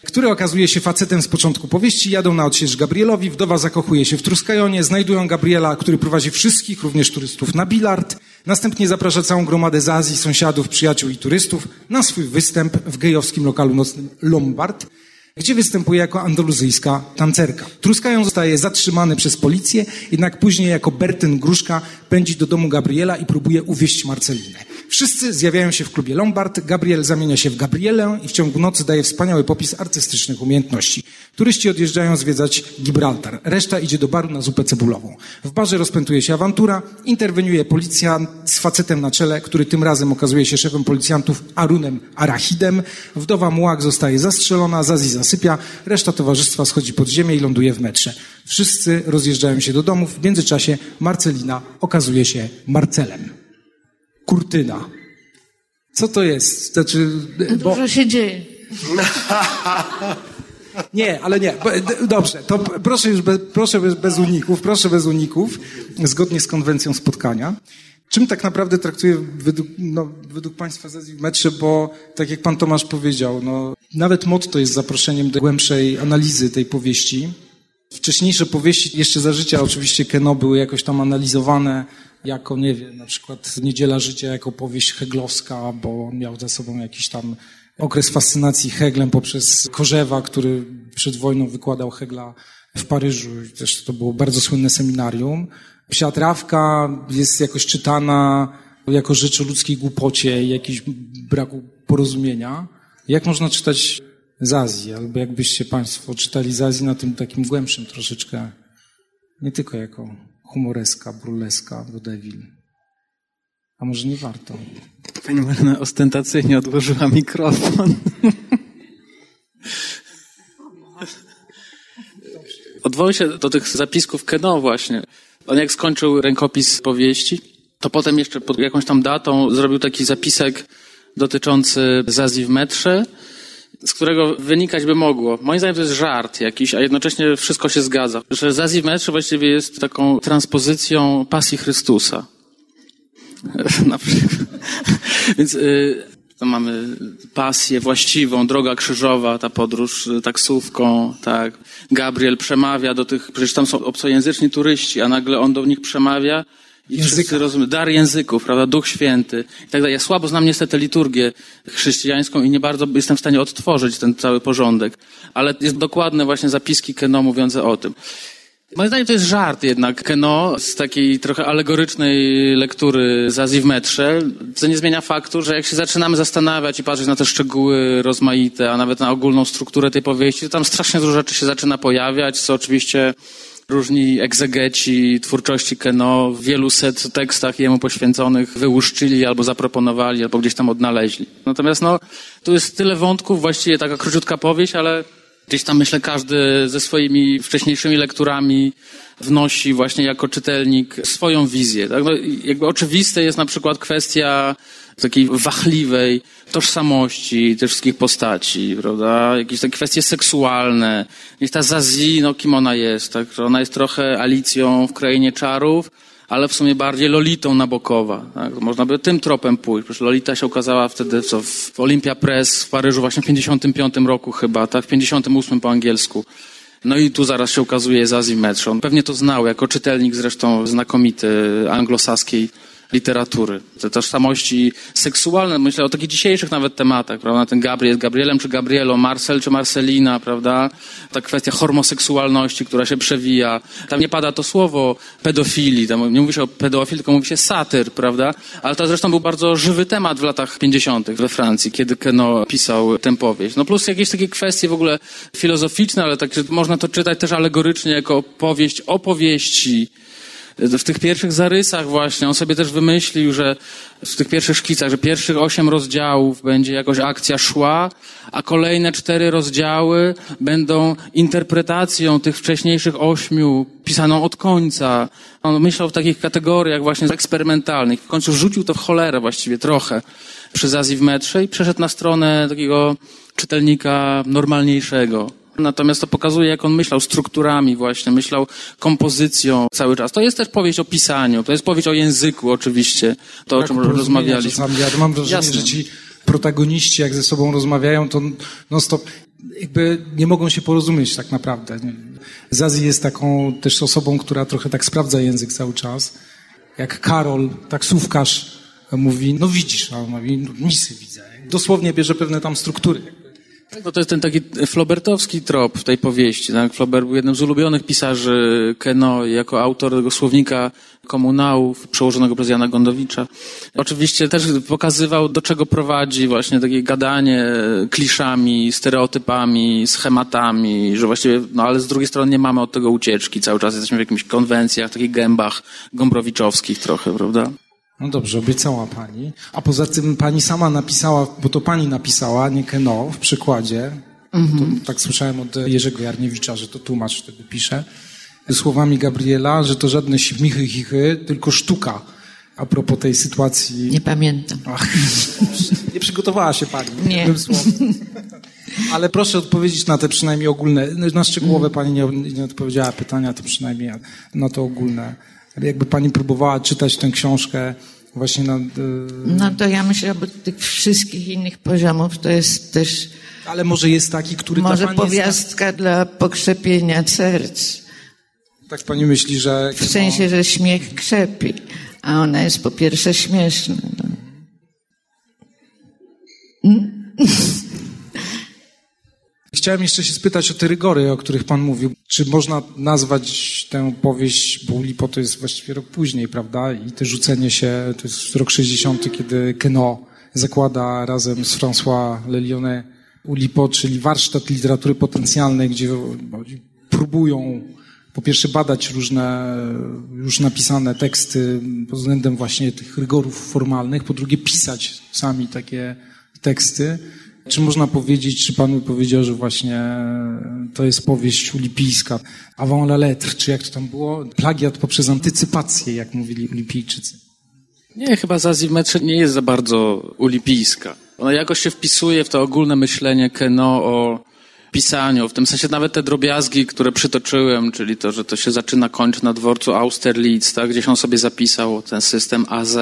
który okazuje się facetem z początku powieści. Jadą na odsiecz Gabrielowi, wdowa zakochuje się w Truskajonie, znajdują Gabriela, który prowadzi wszystkich, również turystów, na bilard. Następnie zaprasza całą gromadę z Azji, sąsiadów, przyjaciół i turystów na swój występ w gejowskim lokalu nocnym Lombard, gdzie występuje jako andaluzyjska tancerka. Truskają zostaje zatrzymany przez policję, jednak później jako Bertyn Gruszka pędzi do domu Gabriela i próbuje uwieść Marcelinę. Wszyscy zjawiają się w klubie Lombard, Gabriel zamienia się w Gabrielę i w ciągu nocy daje wspaniały popis artystycznych umiejętności. Turyści odjeżdżają zwiedzać Gibraltar, reszta idzie do baru na zupę cebulową. W barze rozpętuje się awantura, interweniuje policjant z facetem na czele, który tym razem okazuje się szefem policjantów Arunem Arachidem. Wdowa Mułak zostaje zastrzelona, Zazi zasypia, reszta towarzystwa schodzi pod ziemię i ląduje w metrze. Wszyscy rozjeżdżają się do domów, w międzyczasie Marcelina okazuje się Marcelem. Kurtyna. Co to jest? Znaczy, bo... Dużo się dzieje. *laughs* Nie, ale nie. Dobrze, to proszę już bez, proszę bez, uników, proszę bez uników, zgodnie z konwencją spotkania. Czym tak naprawdę traktuje według, no, według Państwa Zezji w metrze, bo tak jak Pan Tomasz powiedział, no, nawet motto jest zaproszeniem do głębszej analizy tej powieści. Wcześniejsze powieści, jeszcze za życia oczywiście Keno, były jakoś tam analizowane jako, nie wiem, na przykład Niedziela Życia jako powieść heglowska, bo on miał za sobą jakiś tam okres fascynacji Heglem poprzez Korzewa, który przed wojną wykładał Hegla w Paryżu. Zresztą to było bardzo słynne seminarium. Psia trawka jest jakoś czytana jako rzecz o ludzkiej głupocie i jakimś braku porozumienia. Jak można czytać z Azji? Albo jakbyście Państwo czytali z Azji na tym takim głębszym troszeczkę, nie tylko jako humoreska, burleska, vodevil. A może nie warto? Pani Marina ostentacyjnie odłożyła mikrofon. Odwołuję się do tych zapisków Keno właśnie. On jak skończył rękopis powieści, to potem jeszcze pod jakąś tam datą zrobił taki zapisek dotyczący Zazji w metrze, z którego wynikać by mogło. Moim zdaniem to jest żart jakiś, a jednocześnie wszystko się zgadza. Że Zazji właściwie jest taką transpozycją pasji Chrystusa. *laughs* Na przykład. *laughs* Więc y, to mamy pasję właściwą, droga krzyżowa, ta podróż taksówką, tak. Gabriel przemawia do tych, przecież tam są obcojęzyczni turyści, a nagle on do nich przemawia Języka. rozumieją, dar języków, prawda, Duch Święty i tak dalej. Ja słabo znam niestety liturgię chrześcijańską i nie bardzo jestem w stanie odtworzyć ten cały porządek, ale jest dokładne właśnie zapiski Keno mówiące o tym. Moim zdaniem to jest żart jednak Keno z takiej trochę alegorycznej lektury z Azji w metrze, co nie zmienia faktu, że jak się zaczynamy zastanawiać i patrzeć na te szczegóły rozmaite, a nawet na ogólną strukturę tej powieści, to tam strasznie dużo rzeczy się zaczyna pojawiać, co oczywiście różni egzegeci twórczości Keno w wielu set tekstach jemu poświęconych wyłuszczyli albo zaproponowali, albo gdzieś tam odnaleźli. Natomiast no, tu jest tyle wątków, właściwie taka króciutka powieść, ale Gdzieś tam myślę, każdy ze swoimi wcześniejszymi lekturami wnosi właśnie jako czytelnik swoją wizję. Tak? No, jakby oczywiste jest na przykład kwestia takiej wachliwej tożsamości tych wszystkich postaci, prawda? Jakieś takie kwestie seksualne. Jest ta Zazie, no kim ona jest, tak? Ona jest trochę Alicją w Krainie Czarów, ale w sumie bardziej Lolitą Nabokowa. Tak? Można by tym tropem pójść. Przecież Lolita się ukazała wtedy co, w Olympia Press w Paryżu właśnie w 55 roku chyba, tak? W 58 po angielsku. No i tu zaraz się ukazuje z Azji Metro. On pewnie to znał, jako czytelnik zresztą znakomity anglosaskiej literatury. Te tożsamości seksualne, myślę o takich dzisiejszych nawet tematach, prawda? Ten Gabriel, Gabrielem czy Gabrielo, Marcel czy Marcelina, prawda? Ta kwestia homoseksualności, która się przewija. Tam nie pada to słowo pedofilii, tam nie mówi się o pedofilii, tylko mówi się satyr, prawda? Ale to zresztą był bardzo żywy temat w latach 50. we Francji, kiedy Keno pisał tę powieść. No plus jakieś takie kwestie w ogóle filozoficzne, ale tak, można to czytać też alegorycznie jako powieść o powieści, w tych pierwszych zarysach właśnie, on sobie też wymyślił, że w tych pierwszych szkicach, że pierwszych osiem rozdziałów będzie jakoś akcja szła, a kolejne cztery rozdziały będą interpretacją tych wcześniejszych ośmiu, pisaną od końca. On myślał w takich kategoriach właśnie eksperymentalnych. W końcu rzucił to w cholerę właściwie trochę przy Azji w metrze i przeszedł na stronę takiego czytelnika normalniejszego. Natomiast to pokazuje, jak on myślał strukturami właśnie, myślał kompozycją cały czas. To jest też powieść o pisaniu, to jest powieść o języku oczywiście, to o czym Braku porozumienia rozmawialiśmy. Czasami. Ja mam wrażenie, Jasne. że ci protagoniści, jak ze sobą rozmawiają, to non stop jakby nie mogą się porozumieć tak naprawdę. Zazi jest taką też osobą, która trochę tak sprawdza język cały czas. jak Karol, taksówkarz, mówi, no widzisz, a on mówi, no misy widzę. Dosłownie bierze pewne tam struktury. No to jest ten taki flobertowski trop w tej powieści. Tak? Flaubert był jednym z ulubionych pisarzy Keno jako autor tego słownika komunałów przełożonego przez Jana Gondowicza. Oczywiście też pokazywał, do czego prowadzi właśnie takie gadanie kliszami, stereotypami, schematami, że właściwie, no ale z drugiej strony nie mamy od tego ucieczki. Cały czas jesteśmy w jakimiś konwencjach, takich gębach gombrowiczowskich trochę, prawda? No dobrze, obiecała pani. A poza tym pani sama napisała, bo to pani napisała, nie Keno, w przykładzie. Mhm. tak słyszałem od Jerzego Jarniewicza, że to tłumacz wtedy pisze. Słowami Gabriela, że to żadne śmichy, chichy, tylko sztuka. A propos tej sytuacji. Nie pamiętam. Ach, nie przygotowała się pani. Nie. Ale proszę odpowiedzieć na te przynajmniej ogólne. Na szczegółowe pani nie, nie odpowiedziała pytania, to przynajmniej na to ogólne. Jakby pani próbowała czytać tę książkę właśnie na... No to ja myślę, że tych wszystkich innych poziomów to jest też... Ale może jest taki, który Może powiastka jest... dla pokrzepienia serc. Tak pani myśli, że... W sensie, że śmiech krzepi, a ona jest po pierwsze śmieszna. No. *laughs* Chciałem jeszcze się spytać o te rygory, o których Pan mówił. Czy można nazwać tę powieść, bo Ulipo to jest właściwie rok później, prawda? I te rzucenie się, to jest rok 60., kiedy Keno zakłada razem z François Lelionet Ulipo, czyli warsztat literatury potencjalnej, gdzie próbują po pierwsze badać różne już napisane teksty pod względem właśnie tych rygorów formalnych, po drugie pisać sami takie teksty. Czy można powiedzieć, czy pan by powiedział, że właśnie to jest powieść ulipijska, avant la lettre, czy jak to tam było? Plagiat poprzez antycypację, jak mówili ulipijczycy. Nie, chyba Zazie w metrze nie jest za bardzo ulipijska. Ona jakoś się wpisuje w to ogólne myślenie Keno o pisaniu, w tym sensie nawet te drobiazgi, które przytoczyłem, czyli to, że to się zaczyna, kończy na dworcu Austerlitz, tak, gdzieś on sobie zapisał ten system AZ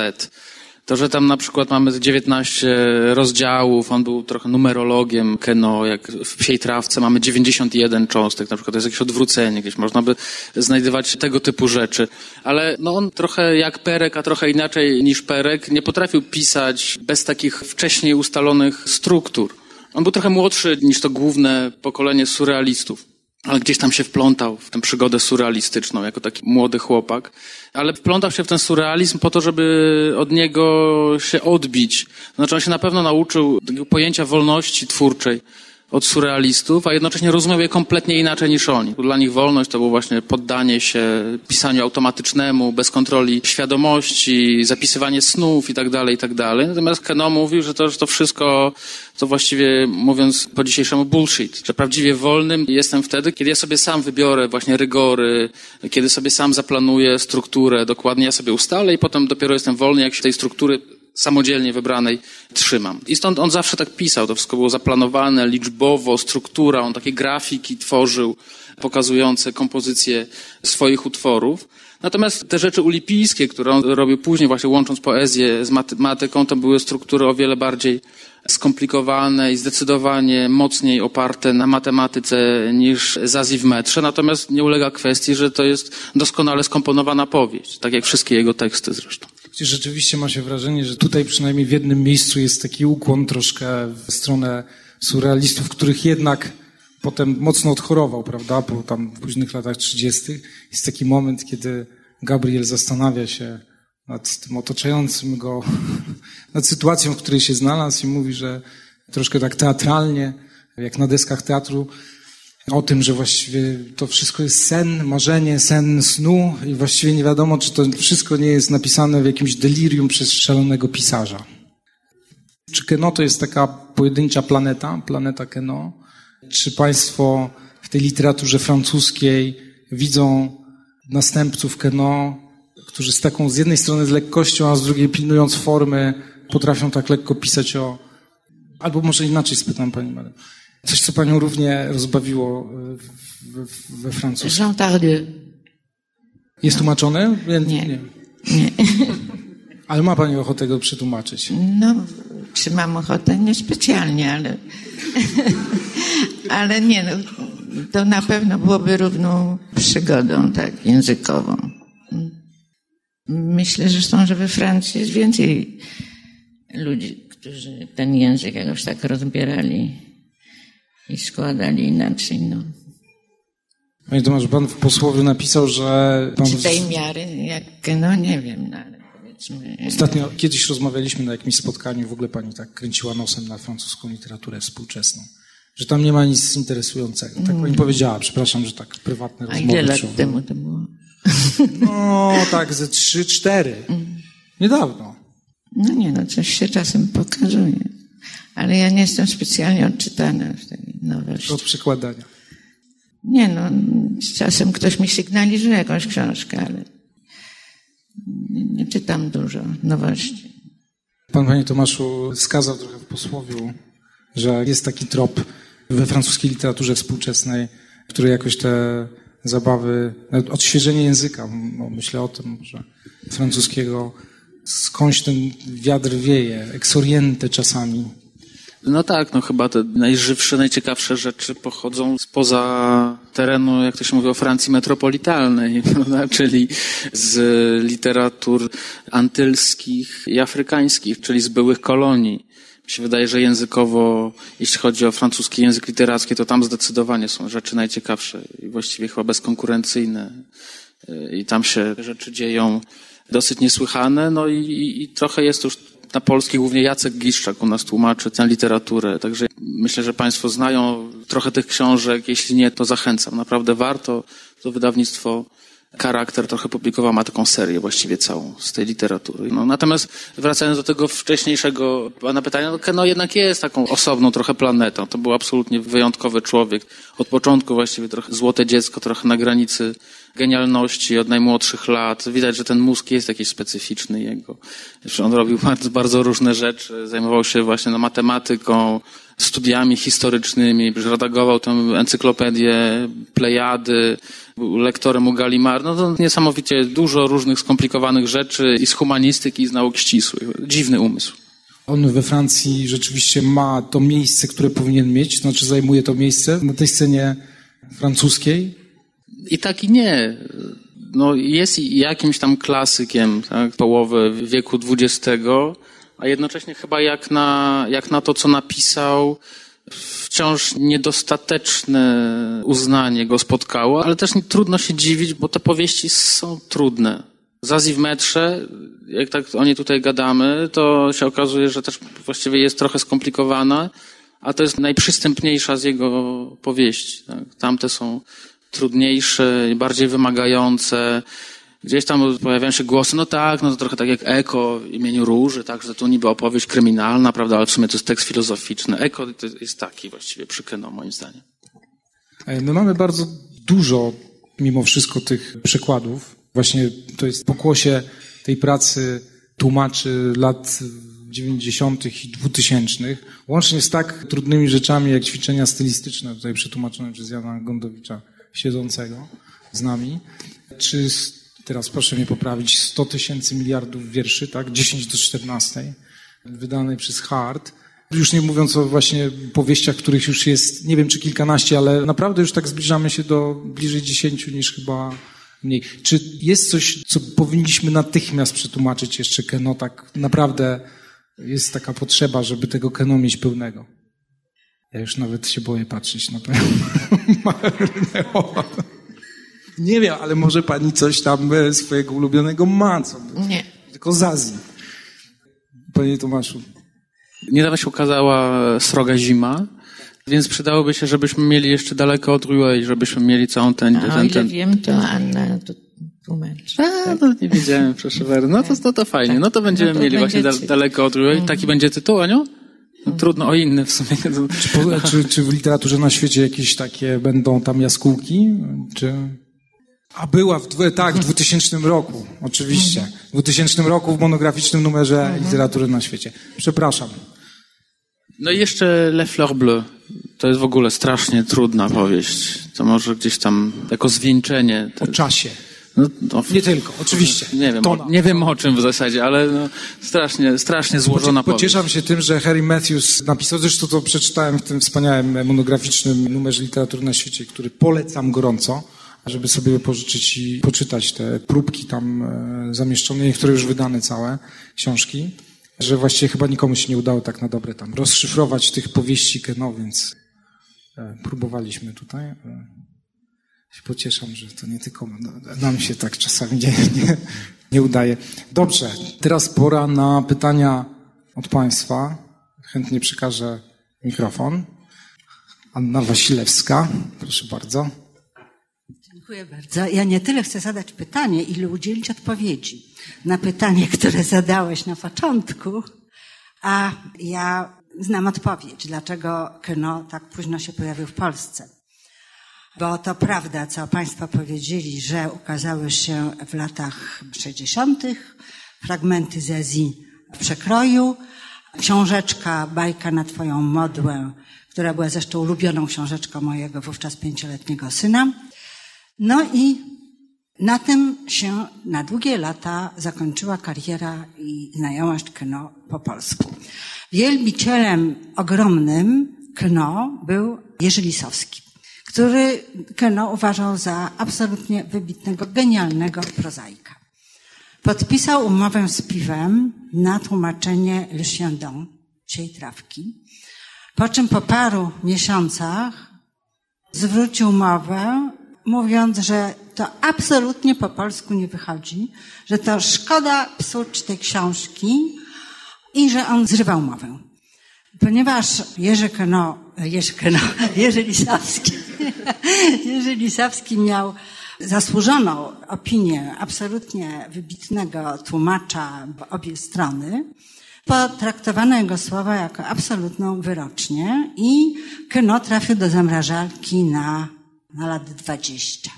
to, że tam na przykład mamy 19 rozdziałów, on był trochę numerologiem Keno, jak w Psiej Trawce mamy 91 cząstek, na przykład to jest jakieś odwrócenie, gdzieś można by znajdywać tego typu rzeczy. Ale no on trochę jak Perek, a trochę inaczej niż Perek, nie potrafił pisać bez takich wcześniej ustalonych struktur. On był trochę młodszy niż to główne pokolenie surrealistów ale gdzieś tam się wplątał w tę przygodę surrealistyczną jako taki młody chłopak. Ale wplątał się w ten surrealizm po to, żeby od niego się odbić. Znaczy on się na pewno nauczył pojęcia wolności twórczej od surrealistów, a jednocześnie rozumiał je kompletnie inaczej niż oni. Dla nich wolność to było właśnie poddanie się pisaniu automatycznemu, bez kontroli świadomości, zapisywanie snów i tak dalej, i tak dalej. Natomiast Keno mówił, że to, że to wszystko to właściwie, mówiąc po dzisiejszemu, bullshit. Że prawdziwie wolnym jestem wtedy, kiedy ja sobie sam wybiorę właśnie rygory, kiedy sobie sam zaplanuję strukturę, dokładnie ja sobie ustalę i potem dopiero jestem wolny, jak się tej struktury samodzielnie wybranej trzymam. I stąd on zawsze tak pisał, to wszystko było zaplanowane, liczbowo, struktura, on takie grafiki tworzył pokazujące kompozycję swoich utworów. Natomiast te rzeczy ulipijskie, które on robił później, właśnie łącząc poezję z matematyką, to były struktury o wiele bardziej skomplikowane i zdecydowanie mocniej oparte na matematyce niż Zazi w metrze. Natomiast nie ulega kwestii, że to jest doskonale skomponowana powieść, tak jak wszystkie jego teksty zresztą. Rzeczywiście ma się wrażenie, że tutaj przynajmniej w jednym miejscu jest taki ukłon troszkę w stronę surrealistów, których jednak potem mocno odchorował, prawda? Bo tam w późnych latach 30. jest taki moment, kiedy Gabriel zastanawia się nad tym otaczającym go, *laughs* nad sytuacją, w której się znalazł i mówi, że troszkę tak teatralnie, jak na deskach teatru, o tym, że właściwie to wszystko jest sen, marzenie, sen snu i właściwie nie wiadomo, czy to wszystko nie jest napisane w jakimś delirium przez szalonego pisarza. Czy Keno to jest taka pojedyncza planeta, planeta Keno? Czy Państwo w tej literaturze francuskiej widzą następców Keno, którzy z taką z jednej strony z lekkością, a z drugiej pilnując formy, potrafią tak lekko pisać o... Albo może inaczej spytam Pani Marię. Coś, co Panią równie rozbawiło we, we francuskim. Jean Tardieu. Jest tłumaczone? Nie. nie. nie. *laughs* Ale ma Pani ochotę go przetłumaczyć? No, czy mam ochotę? Niespecjalnie, ale... *laughs* ale nie, no, to na pewno byłoby równą przygodą, tak, językową. myślę zresztą, że we Francji jest więcej ludzi, którzy ten język jakoś tak rozbierali i składali inaczej. No. Panie Tomasz, pan w posłowie napisał, że pan... Czy tej miary, jak, no nie wiem, no, ale powiedzmy... Ostatnio kiedyś rozmawialiśmy na jakimś spotkaniu, w ogóle pani tak kręciła nosem na francuską literaturę współczesną. Że tam nie ma nic interesującego. Tak pani powiedziała, przepraszam, że tak prywatne A rozmowy. ile lat przywołuję. temu to było? *laughs* No, tak, ze trzy, cztery. Niedawno. No nie, no coś się czasem pokazuje. Ale ja nie jestem specjalnie odczytana w tej nowości. Od przekładania. Nie no, z czasem ktoś mi sygnalizuje jakąś książkę, ale nie, nie czytam dużo nowości. Pan, panie Tomaszu, wskazał trochę w posłowiu, że jest taki trop we francuskiej literaturze współczesnej, który jakoś te zabawy, odświeżenie języka, no, myślę o tym, że francuskiego, skądś ten wiatr wieje, exoriente czasami. No tak, no chyba te najżywsze, najciekawsze rzeczy pochodzą spoza terenu, jak to się mówi, o Francji metropolitalnej, prawda? *laughs* czyli z literatur antylskich i afrykańskich, czyli z byłych kolonii. Mi się wydaje, że językowo, jeśli chodzi o francuski język literacki, to tam zdecydowanie są rzeczy najciekawsze i właściwie chyba bezkonkurencyjne. I tam się rzeczy dzieją dosyć niesłychane, no i, i, i trochę jest już na polski, głównie Jacek Giszczak u nas tłumaczy tę literaturę, także myślę, że Państwo znają trochę tych książek, jeśli nie, to zachęcam, naprawdę warto. To wydawnictwo Charakter trochę publikowało, ma taką serię właściwie całą z tej literatury. No, natomiast wracając do tego wcześniejszego Pana pytania, no jednak jest taką osobną trochę planetą. To był absolutnie wyjątkowy człowiek. Od początku właściwie trochę złote dziecko, trochę na granicy genialności od najmłodszych lat. Widać, że ten mózg jest jakiś specyficzny jego. On robił bardzo, bardzo różne rzeczy. Zajmował się właśnie no, matematyką, studiami historycznymi, redagował tę encyklopedię Plejady, był lektorem u Gallimard. No to niesamowicie dużo różnych skomplikowanych rzeczy i z humanistyki, i z nauk ścisłych. Dziwny umysł. On we Francji rzeczywiście ma to miejsce, które powinien mieć, znaczy zajmuje to miejsce na tej scenie francuskiej. I tak i nie. No, jest jakimś tam klasykiem tak, połowy wieku XX, a jednocześnie chyba jak na, jak na to, co napisał, wciąż niedostateczne uznanie go spotkało, ale też nie, trudno się dziwić, bo te powieści są trudne. Zazi w metrze, jak tak o niej tutaj gadamy, to się okazuje, że też właściwie jest trochę skomplikowana, a to jest najprzystępniejsza z jego powieści. Tak? Tamte są trudniejsze, bardziej wymagające. Gdzieś tam pojawiają się głosy, no tak, no to trochę tak jak Eko w imieniu Róży, tak, że to niby opowieść kryminalna, prawda, ale w sumie to jest tekst filozoficzny. Eko to jest taki właściwie przy Keno, moim zdaniem. My mamy bardzo dużo, mimo wszystko, tych przykładów. Właśnie to jest pokłosie tej pracy tłumaczy lat 90. i 2000, łącznie z tak trudnymi rzeczami jak ćwiczenia stylistyczne, tutaj przetłumaczone przez Jana Gondowicza siedzącego z nami, czy teraz proszę mnie poprawić, 100 tysięcy miliardów wierszy, tak, 10 do 14, wydanej przez Hart. Już nie mówiąc o właśnie powieściach, których już jest, nie wiem czy kilkanaście, ale naprawdę już tak zbliżamy się do bliżej 10 niż chyba mniej. Czy jest coś, co powinniśmy natychmiast przetłumaczyć jeszcze Keno, tak naprawdę jest taka potrzeba, żeby tego Keno mieć pełnego? Ja już nawet się boję patrzeć na panią *laughs* Nie wiem, ale może pani coś tam e, swojego ulubionego ma, co by... Nie. Tylko z Azji. Panie Tomaszu. Niedawno się ukazała Sroga Zima, więc przydałoby się, żebyśmy mieli jeszcze daleko od Ruey, żebyśmy mieli całą ten... A ten, ten... wiem, to Anna to tłumaczy. A, no nie wiedziałem, proszę bardzo. No to, to, to fajnie. No to będziemy No to mieli właśnie da, daleko od Ruey. Taki będzie tytuł, Aniu? No, trudno o inny w sumie. *laughs* Czy, po, czy, czy w literaturze na świecie jakieś takie będą tam jaskółki? Czy... A była, w, tak, w 2000 roku, oczywiście. W 2000 roku w monograficznym numerze literatury na świecie. Przepraszam. No i jeszcze Le Fleur Bleu. To jest w ogóle strasznie trudna powieść. To może gdzieś tam jako zwieńczenie. O czasie. No, no, Nie tylko, oczywiście. nie, wiem, o, nie wiem o czym w zasadzie, ale no, strasznie, strasznie złożona powieść. Pocieszam się tym, że Harry Matthews napisał, zresztą to przeczytałem w tym wspaniałym monograficznym numerze literatury na świecie, który polecam gorąco, żeby sobie pożyczyć i poczytać te próbki tam e, zamieszczone, niektóre już wydane całe książki, że właściwie chyba nikomu się nie udało tak na dobre tam rozszyfrować tych powieści Keno, więc e, próbowaliśmy tutaj. Się pocieszam, że to nie tylko nam się tak czasami nie, *laughs* nie, nie udaje. Dobrze, teraz pora na pytania od Państwa. Chętnie przekażę mikrofon. Anna Wasilewska, proszę bardzo. Dziękuję bardzo. Ja nie tyle chcę zadać pytanie, ile udzielić odpowiedzi na pytanie, które zadałeś na początku, a ja znam odpowiedź, dlaczego kino tak późno się pojawił w Polsce. Bo to prawda, co Państwo powiedzieli, że ukazały się w latach 60. fragmenty z Azji w przekroju, książeczka Bajka na Twoją modłę, która była zresztą ulubioną książeczką mojego wówczas pięcioletniego syna. No i na tym się na długie lata zakończyła kariera i znajomość kino po polsku. Wielbicielem ogromnym kino był Jerzy Lisowski, który kino uważał za absolutnie wybitnego, genialnego prozaika. Podpisał umowę z piwem na tłumaczenie Le Chien d'An, Ciej Trawki, po czym po paru miesiącach zwrócił mowę, mówiąc, że to absolutnie po polsku nie wychodzi, że to szkoda psuć tej książki i że on zrywał mowę. Ponieważ Jerzy Keno, Jerzy Keno, *laughs* Jerzy Lisawski, *laughs* Jerzy Lisawski miał zasłużoną opinię absolutnie wybitnego tłumacza w obie strony, potraktowano jego słowa jako absolutną wyrocznię i Keno trafił do zamrażalki na, na lat dwadzieścia.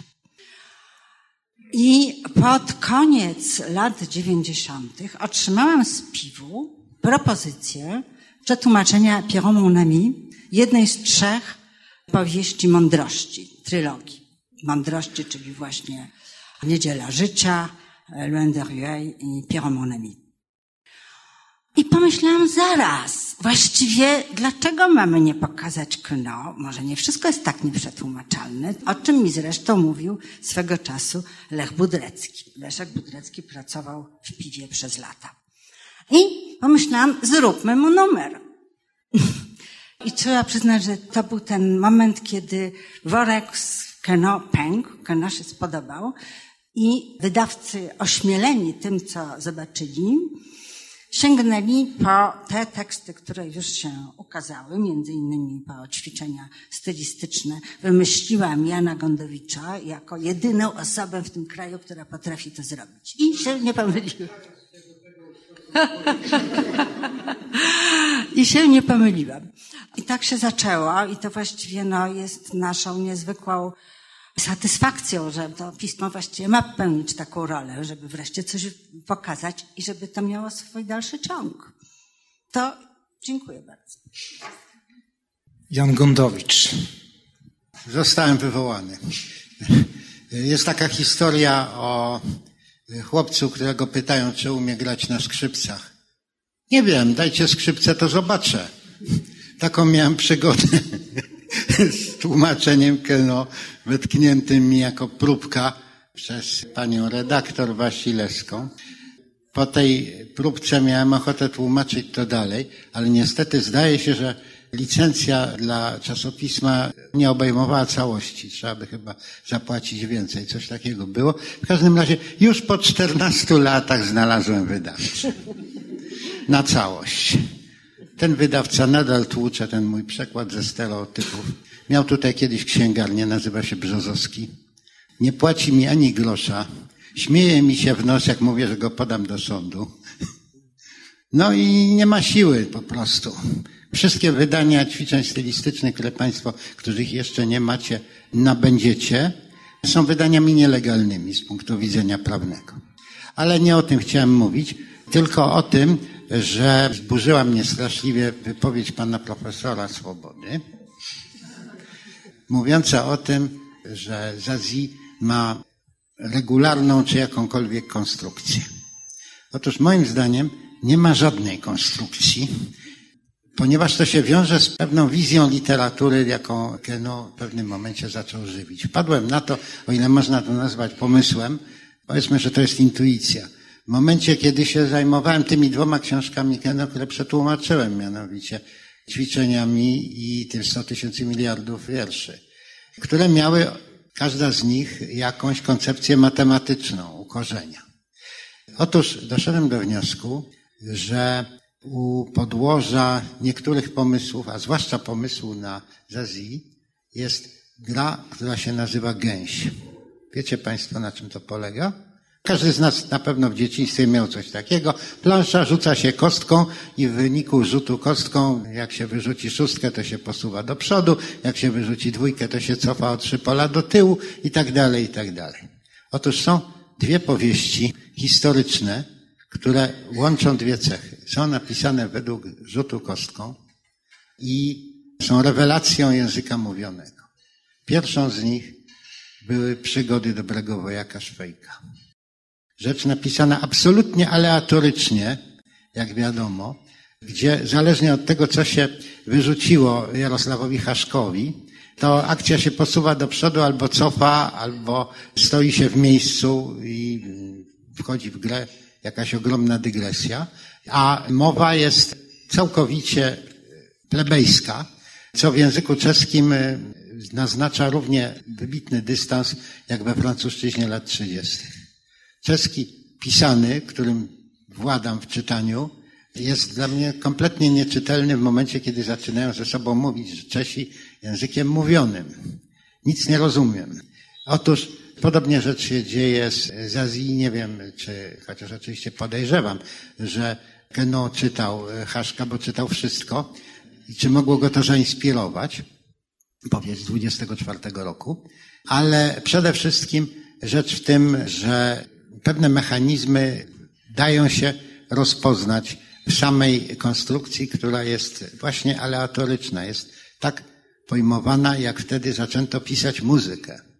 I pod koniec lat dziewięćdziesiątych otrzymałam z piwu propozycję przetłumaczenia Pierrot Mon Ami, jednej z trzech powieści mądrości, trylogii. Mądrości, czyli właśnie Niedziela Życia, Loin de i Pierrot Mon Ami. I pomyślałam zaraz, właściwie dlaczego mamy nie pokazać kno? Może nie wszystko jest tak nieprzetłumaczalne, o czym mi zresztą mówił swego czasu Lech Budrecki. Leszek Budrecki pracował w piwie przez lata. I pomyślałam, zróbmy mu numer. *laughs* I trzeba przyznać, że to był ten moment, kiedy worek z Keno pękł, Keno się spodobał i wydawcy ośmieleni tym, co zobaczyli, sięgnęli po te teksty, które już się ukazały, między innymi po ćwiczenia stylistyczne. Wymyśliłam Jana Gondowicza jako jedyną osobę w tym kraju, która potrafi to zrobić. I się nie pomyliłam. I się nie pomyliłam. I tak się zaczęło i to właściwie no, jest naszą niezwykłą satysfakcją, że to pismo właściwie ma pełnić taką rolę, żeby wreszcie coś pokazać i żeby to miało swój dalszy ciąg. To dziękuję bardzo. Jan Gondowicz. Zostałem wywołany. Jest taka historia o chłopcu, którego pytają, czy umie grać na skrzypcach. Nie wiem, dajcie skrzypce, to zobaczę. Taką miałem przygodę *laughs* z tłumaczeniem Keno, wytkniętym mi jako próbka przez panią redaktor Wasilewską. Po tej próbce miałem ochotę tłumaczyć to dalej, ale niestety zdaje się, że licencja dla czasopisma nie obejmowała całości. Trzeba by chyba zapłacić więcej. Coś takiego było. W każdym razie już po 14 latach znalazłem wydawcę. Na całość. Ten wydawca nadal tłucze ten mój przekład ze stereotypów. Miał tutaj kiedyś księgarnię, nazywa się Brzozowski. Nie płaci mi ani grosza. Śmieje mi się w nos, jak mówię, że go podam do sądu. No i nie ma siły po prostu. Wszystkie wydania ćwiczeń stylistycznych, które Państwo, których jeszcze nie macie, nabędziecie, są wydaniami nielegalnymi z punktu widzenia prawnego. Ale nie o tym chciałem mówić, tylko o tym, że zburzyła mnie straszliwie wypowiedź pana profesora Swobody, mówiąca o tym, że Zazi ma regularną czy jakąkolwiek konstrukcję. Otóż moim zdaniem nie ma żadnej konstrukcji. Ponieważ to się wiąże z pewną wizją literatury, jaką Keno w pewnym momencie zaczął żywić. Wpadłem na to, o ile można to nazwać pomysłem, powiedzmy, że to jest intuicja. W momencie, kiedy się zajmowałem tymi dwoma książkami Keno, które przetłumaczyłem, mianowicie ćwiczeniami i tym 100 tysięcy miliardów wierszy, które miały każda z nich jakąś koncepcję matematyczną, ukorzenia. Otóż doszedłem do wniosku, że u podłoża niektórych pomysłów, a zwłaszcza pomysłu na Zazi, jest gra, która się nazywa gęś. Wiecie Państwo, na czym to polega? Każdy z nas na pewno w dzieciństwie miał coś takiego. Plansza rzuca się kostką i w wyniku rzutu kostką, jak się wyrzuci szóstkę, to się posuwa do przodu, jak się wyrzuci dwójkę, to się cofa o trzy pola do tyłu i tak dalej, i tak dalej. Otóż są dwie powieści historyczne, które łączą dwie cechy. Są napisane według rzutu kostką i są rewelacją języka mówionego. Pierwszą z nich były przygody dobrego wojaka Szwejka. Rzecz napisana absolutnie aleatorycznie, jak wiadomo, gdzie zależnie od tego, co się wyrzuciło Jarosławowi Haszkowi, to akcja się posuwa do przodu albo cofa, albo stoi się w miejscu i wchodzi w grę jakaś ogromna dygresja, a mowa jest całkowicie plebejska, co w języku czeskim e, naznacza równie wybitny dystans jak we francuszczyźnie lat 30. Czeski pisany, którym władam w czytaniu, jest dla mnie kompletnie nieczytelny w momencie, kiedy zaczynają ze sobą mówić, Czesi językiem mówionym. Nic nie rozumiem. Otóż podobnie rzecz się dzieje z, z Azji. Nie wiem, czy, chociaż oczywiście podejrzewam, że Keno czytał e, Haszka, bo czytał wszystko. I czy mogło go to zainspirować? Powiedz 24 roku. Ale przede wszystkim rzecz w tym, że pewne mechanizmy dają się rozpoznać w samej konstrukcji, która jest właśnie aleatoryczna, jest tak pojmowana, jak wtedy zaczęto pisać muzykę.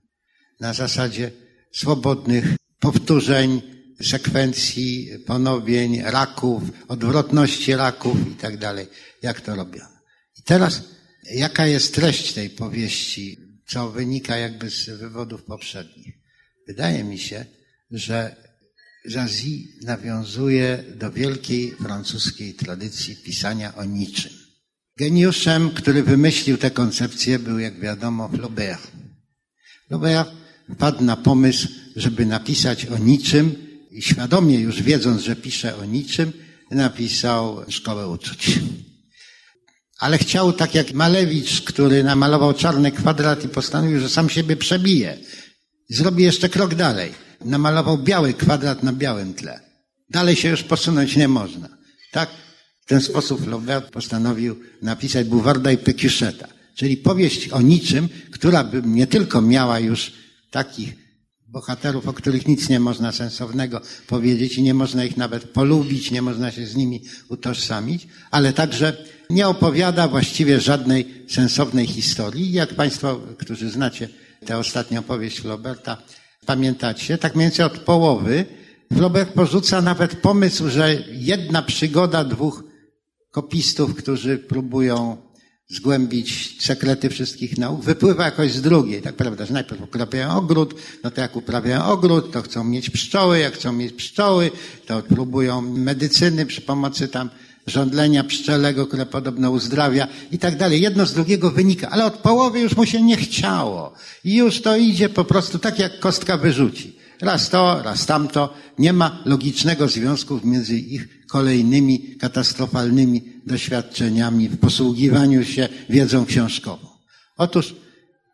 Na zasadzie swobodnych powtórzeń, sekwencji, ponowień, raków, odwrotności raków i tak dalej, jak to robiono. I teraz, jaka jest treść tej powieści, co wynika jakby z wywodów poprzednich? Wydaje mi się, że Zazie nawiązuje do wielkiej francuskiej tradycji pisania o niczym. Geniuszem, który wymyślił tę koncepcję, był, jak wiadomo, Flaubert. Flaubert wpadł na pomysł, żeby napisać o niczym i świadomie już wiedząc, że pisze o niczym, napisał Szkołę Uczuć. Ale chciał, tak jak Malewicz, który namalował czarny kwadrat i postanowił, że sam siebie przebije. Zrobi jeszcze krok dalej namalował biały kwadrat na białym tle. Dalej się już posunąć nie można. Tak? W ten sposób Flaubert postanowił napisać Buwarda i Pecucheta, czyli powieść o niczym, która by nie tylko miała już takich bohaterów, o których nic nie można sensownego powiedzieć i nie można ich nawet polubić, nie można się z nimi utożsamić, ale także nie opowiada właściwie żadnej sensownej historii. Jak Państwo, którzy znacie tę ostatnią opowieść Flauberta, Pamiętacie? Tak mniej więcej od połowy Flaubert porzuca nawet pomysł, że jedna przygoda dwóch kopistów, którzy próbują zgłębić sekrety wszystkich nauk, wypływa jakoś z drugiej, tak prawda, że najpierw uprawiają ogród, no to jak uprawiają ogród, to chcą mieć pszczoły, jak chcą mieć pszczoły, to próbują medycyny przy pomocy tam żądlenia pszczelego, które podobno uzdrawia i tak dalej. Jedno z drugiego wynika, ale od połowy już mu się nie chciało. I już to idzie po prostu tak, jak kostka wyrzuci. Raz to, raz tamto. Nie ma logicznego związku między ich kolejnymi katastrofalnymi doświadczeniami w posługiwaniu się wiedzą książkową. Otóż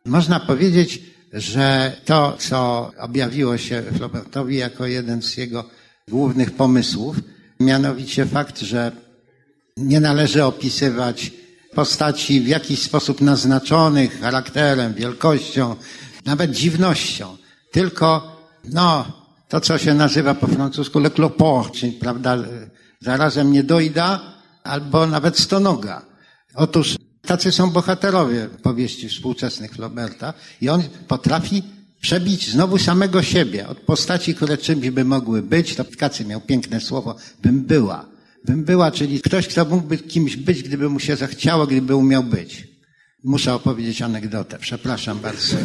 można powiedzieć, że to, co objawiło się Flaubertowi jako jeden z jego głównych pomysłów, mianowicie fakt, że nie należy opisywać postaci w jakiś sposób naznaczonych charakterem, wielkością, nawet dziwnością, tylko, no, to co się nazywa po francusku le clopot, czyli, prawda, zarazem nie dojda, albo nawet stonoga. Otóż tacy są bohaterowie powieści współczesnych Flauberta i on potrafi przebić znowu samego siebie od postaci, które czymś by mogły być. To Kacy miał piękne słowo, bym była bym była, czyli ktoś, kto mógłby kimś być, gdyby mu się zachciało, gdyby umiał być. Muszę opowiedzieć anegdotę, przepraszam bardzo.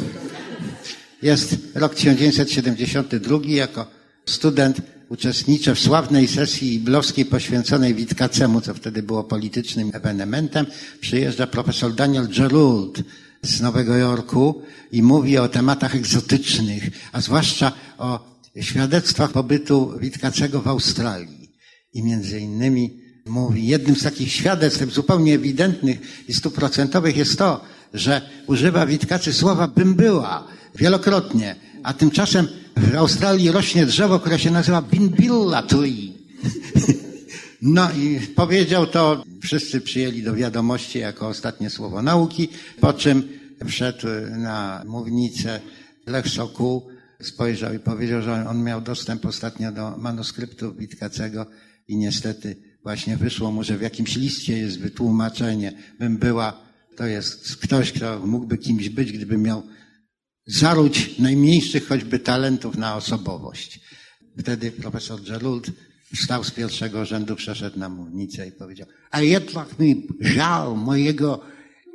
Jest rok 1972, jako student uczestniczę w sławnej sesji iblowskiej poświęconej Witkacemu, co wtedy było politycznym ewenementem. Przyjeżdża profesor Daniel Gerald z Nowego Jorku i mówi o tematach egzotycznych, a zwłaszcza o świadectwach pobytu Witkacego w Australii. I między innymi mówi, jednym z takich świadectw zupełnie ewidentnych i stuprocentowych jest to, że używa Witkacy słowa bym była wielokrotnie, a tymczasem w Australii rośnie drzewo, które się nazywa Binbilla tree. No i powiedział to, wszyscy przyjęli do wiadomości jako ostatnie słowo nauki, po czym wszedł na mównicę Lech Sokół, spojrzał i powiedział, że on miał dostęp ostatnio do manuskryptu Witkacego i niestety właśnie wyszło mu, że w jakimś liście jest wytłumaczenie, bym była, to jest ktoś, kto mógłby kimś być, gdyby miał zaróć najmniejszych choćby talentów na osobowość. Wtedy profesor Gerald wstał z pierwszego rzędu, przeszedł na mównicę i powiedział, a jednak mi żal mojego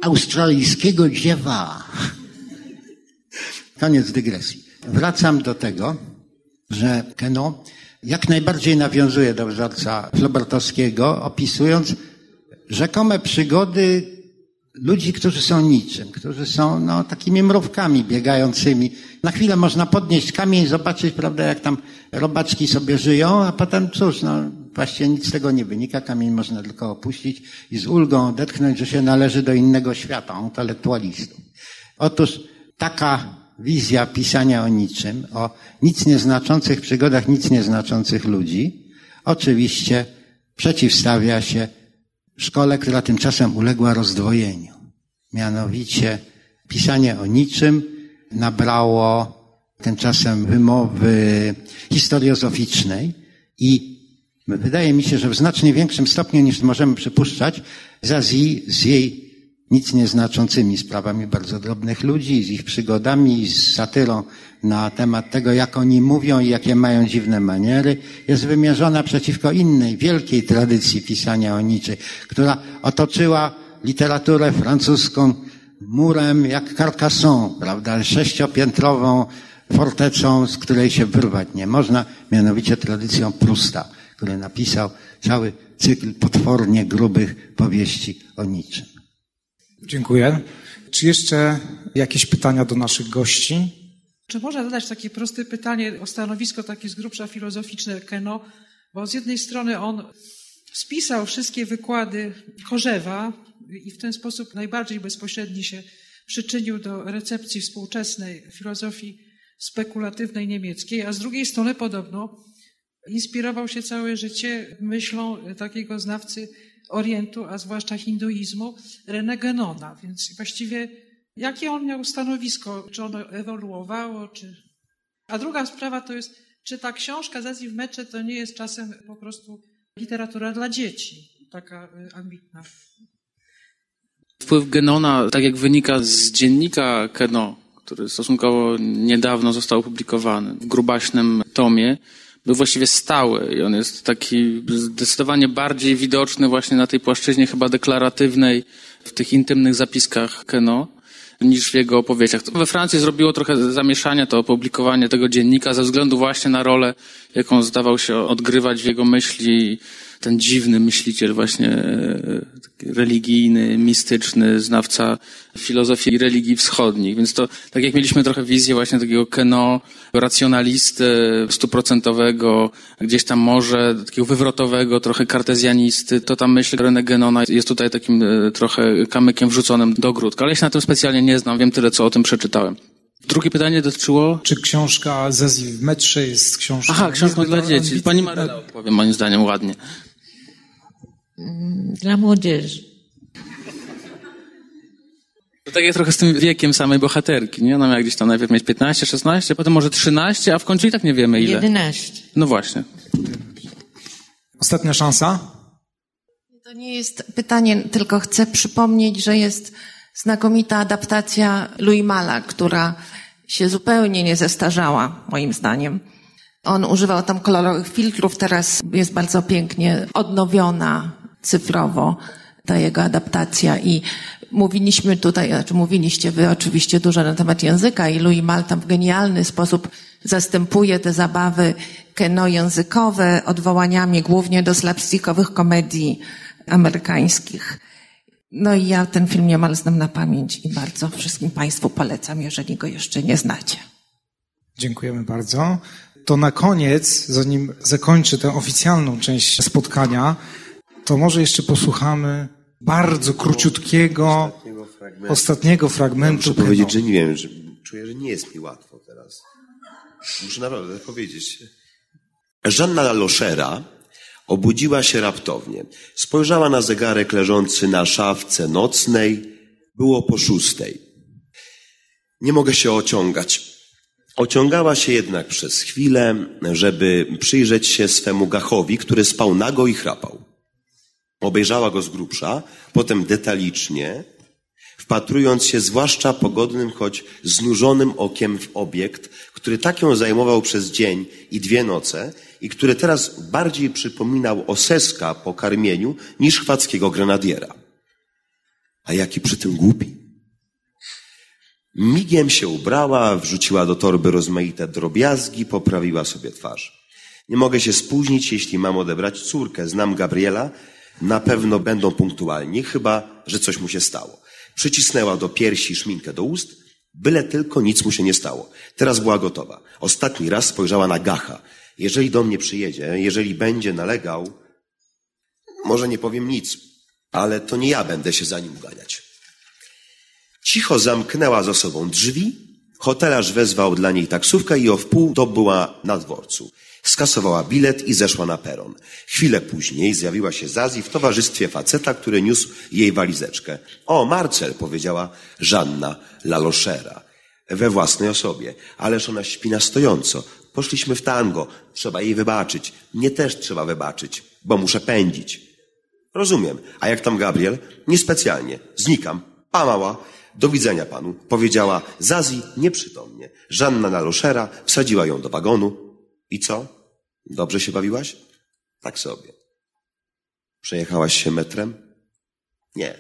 australijskiego dziewa. *laughs* Koniec dygresji. Wracam do tego, że Keno jak najbardziej nawiązuje do wzorca Flobertowskiego, opisując rzekome przygody ludzi, którzy są niczym, którzy są no, takimi mrówkami biegającymi. Na chwilę można podnieść kamień, zobaczyć, prawda, jak tam robaczki sobie żyją, a potem cóż, no, właściwie nic z tego nie wynika. Kamień można tylko opuścić i z ulgą odetchnąć, że się należy do innego świata, intelektualistów. Otóż taka wizja pisania o niczym, o nic nieznaczących przygodach nic nieznaczących ludzi, oczywiście przeciwstawia się szkole, która tymczasem uległa rozdwojeniu. Mianowicie pisanie o niczym nabrało tymczasem wymowy historiozoficznej i wydaje mi się, że w znacznie większym stopniu niż możemy przypuszczać, Zazi z jej nic nieznaczącymi sprawami bardzo drobnych ludzi, z ich przygodami, z satyrą na temat tego, jak oni mówią i jakie mają dziwne maniery, jest wymierzona przeciwko innej, wielkiej tradycji pisania o niczym, która otoczyła literaturę francuską murem jak Carcassonne, prawda, sześciopiętrową fortecą, z której się wyrwać nie można, mianowicie tradycją Prusta, który napisał cały cykl potwornie grubych powieści o niczym. Dziękuję. Czy jeszcze jakieś pytania do naszych gości? Czy można zadać takie proste pytanie o stanowisko takie z grubsza filozoficzne Keno? Bo z jednej strony on spisał wszystkie wykłady Chorzewa i w ten sposób najbardziej bezpośredni się przyczynił do recepcji współczesnej filozofii spekulatywnej niemieckiej, a z drugiej strony podobno inspirował się całe życie myślą takiego znawcy Orientu, a zwłaszcza hinduizmu, René Genona. Więc właściwie jakie on miał stanowisko? Czy ono ewoluowało? Czy... A druga sprawa to jest, czy ta książka Zazi w mecze to nie jest czasem po prostu literatura dla dzieci, taka y, ambitna? Wpływ Genona, tak jak wynika z dziennika Keno, który stosunkowo niedawno został opublikowany w grubaśnym tomie, był właściwie stały i on jest taki zdecydowanie bardziej widoczny właśnie na tej płaszczyźnie chyba deklaratywnej, w tych intymnych zapiskach Keno niż w jego opowieściach. We Francji zrobiło trochę zamieszania to opublikowanie tego dziennika ze względu właśnie na rolę, jaką zdawał się odgrywać w jego myśli ten dziwny myśliciel właśnie e, religijny, mistyczny, znawca filozofii i religii wschodnich. Więc to, tak jak mieliśmy trochę wizję właśnie takiego keno racjonalisty stuprocentowego, gdzieś tam może takiego wywrotowego, trochę kartezjanisty, to ta myśl René Genona jest tutaj takim e, trochę kamykiem wrzuconym do ogródka. Ale ja się na tym specjalnie nie znam, wiem tyle, co o tym przeczytałem. Drugie pytanie dotyczyło... Czy książka Zezji w metrze jest książką... Aha, książką dla dzieci. Pani Maryla odpowie moim zdaniem ładnie. Dla młodzieży. To tak jak trochę z tym wiekiem samej bohaterki, nie? Ona miała gdzieś tam najpierw mieć 15, 16, potem może 13, a w końcu i tak nie wiemy ile. 11. No właśnie. Ostatnia szansa? To nie jest pytanie, tylko chcę przypomnieć, że jest znakomita adaptacja Louis Mala, która się zupełnie nie zestarzała, moim zdaniem. On używał tam kolorowych filtrów, teraz jest bardzo pięknie odnowiona cyfrowo ta jego adaptacja i mówiliśmy tutaj, znaczy mówiliście wy oczywiście dużo na temat języka i Louis Mal tam w genialny sposób zastępuje te zabawy keno językowe odwołaniami głównie do slapstickowych komedii amerykańskich. No i ja ten film niemal znam na pamięć i bardzo wszystkim Państwu polecam, jeżeli go jeszcze nie znacie. Dziękujemy bardzo. To na koniec, zanim zakończę tę oficjalną część spotkania, to może jeszcze posłuchamy bardzo króciutkiego Ostatniego fragmentu. ostatniego fragmentu. Muszę powiedzieć, że nie wiem, że czuję, że nie jest mi łatwo teraz. Muszę naprawdę powiedzieć. Żanna Laloszera obudziła się raptownie. Spojrzała na zegarek leżący na szafce nocnej. Było po szóstej. Nie mogę się ociągać. Ociągała się jednak przez chwilę, żeby przyjrzeć się swemu gachowi, który spał nago i chrapał. Obejrzała go z grubsza, potem detalicznie, wpatrując się zwłaszcza pogodnym, choć znużonym okiem w obiekt, który tak ją zajmował przez dzień i dwie noce i który teraz bardziej przypominał oseska po karmieniu niż chwackiego grenadiera. A jaki przy tym głupi. Migiem się ubrała, wrzuciła do torby rozmaite drobiazgi, poprawiła sobie twarz. Nie mogę się spóźnić, jeśli mam odebrać córkę. Znam Gabriela, na pewno będą punktualni, chyba, że coś mu się stało. Przycisnęła do piersi szminkę do ust, byle tylko nic mu się nie stało. Teraz była gotowa. Ostatni raz spojrzała na Gacha. Jeżeli do mnie przyjedzie, jeżeli będzie nalegał, może nie powiem nic, ale to nie ja będę się za nim uganiać. Cicho zamknęła za sobą drzwi. Hotelarz wezwał dla niej taksówkę i o wpół to była na dworcu. Skasowała bilet i zeszła na peron. Chwilę później zjawiła się Zazi w towarzystwie faceta, który niósł jej walizeczkę. O, Marcel, powiedziała Żanna Laloszera. We własnej osobie. Ależ ona śpi na stojąco. Poszliśmy w tango. Trzeba jej wybaczyć. Mnie też trzeba wybaczyć, bo muszę pędzić. Rozumiem. A jak tam Gabriel? Niespecjalnie. Znikam. Pa mała. Do widzenia panu. Powiedziała Zazi nieprzytomnie. Żanna Naloszera wsadziła ją do wagonu. I co? Dobrze się bawiłaś? Tak sobie. Przejechałaś się metrem? Nie.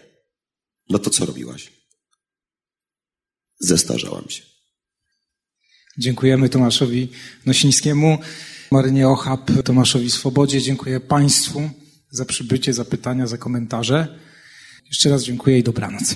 No to co robiłaś? Zestarzałam się. Dziękujemy Tomaszowi Nosińskiemu, Marynie Ochab, Tomaszowi Swobodzie. Dziękuję Państwu za przybycie, za pytania, za komentarze. Jeszcze raz dziękuję i dobranoc.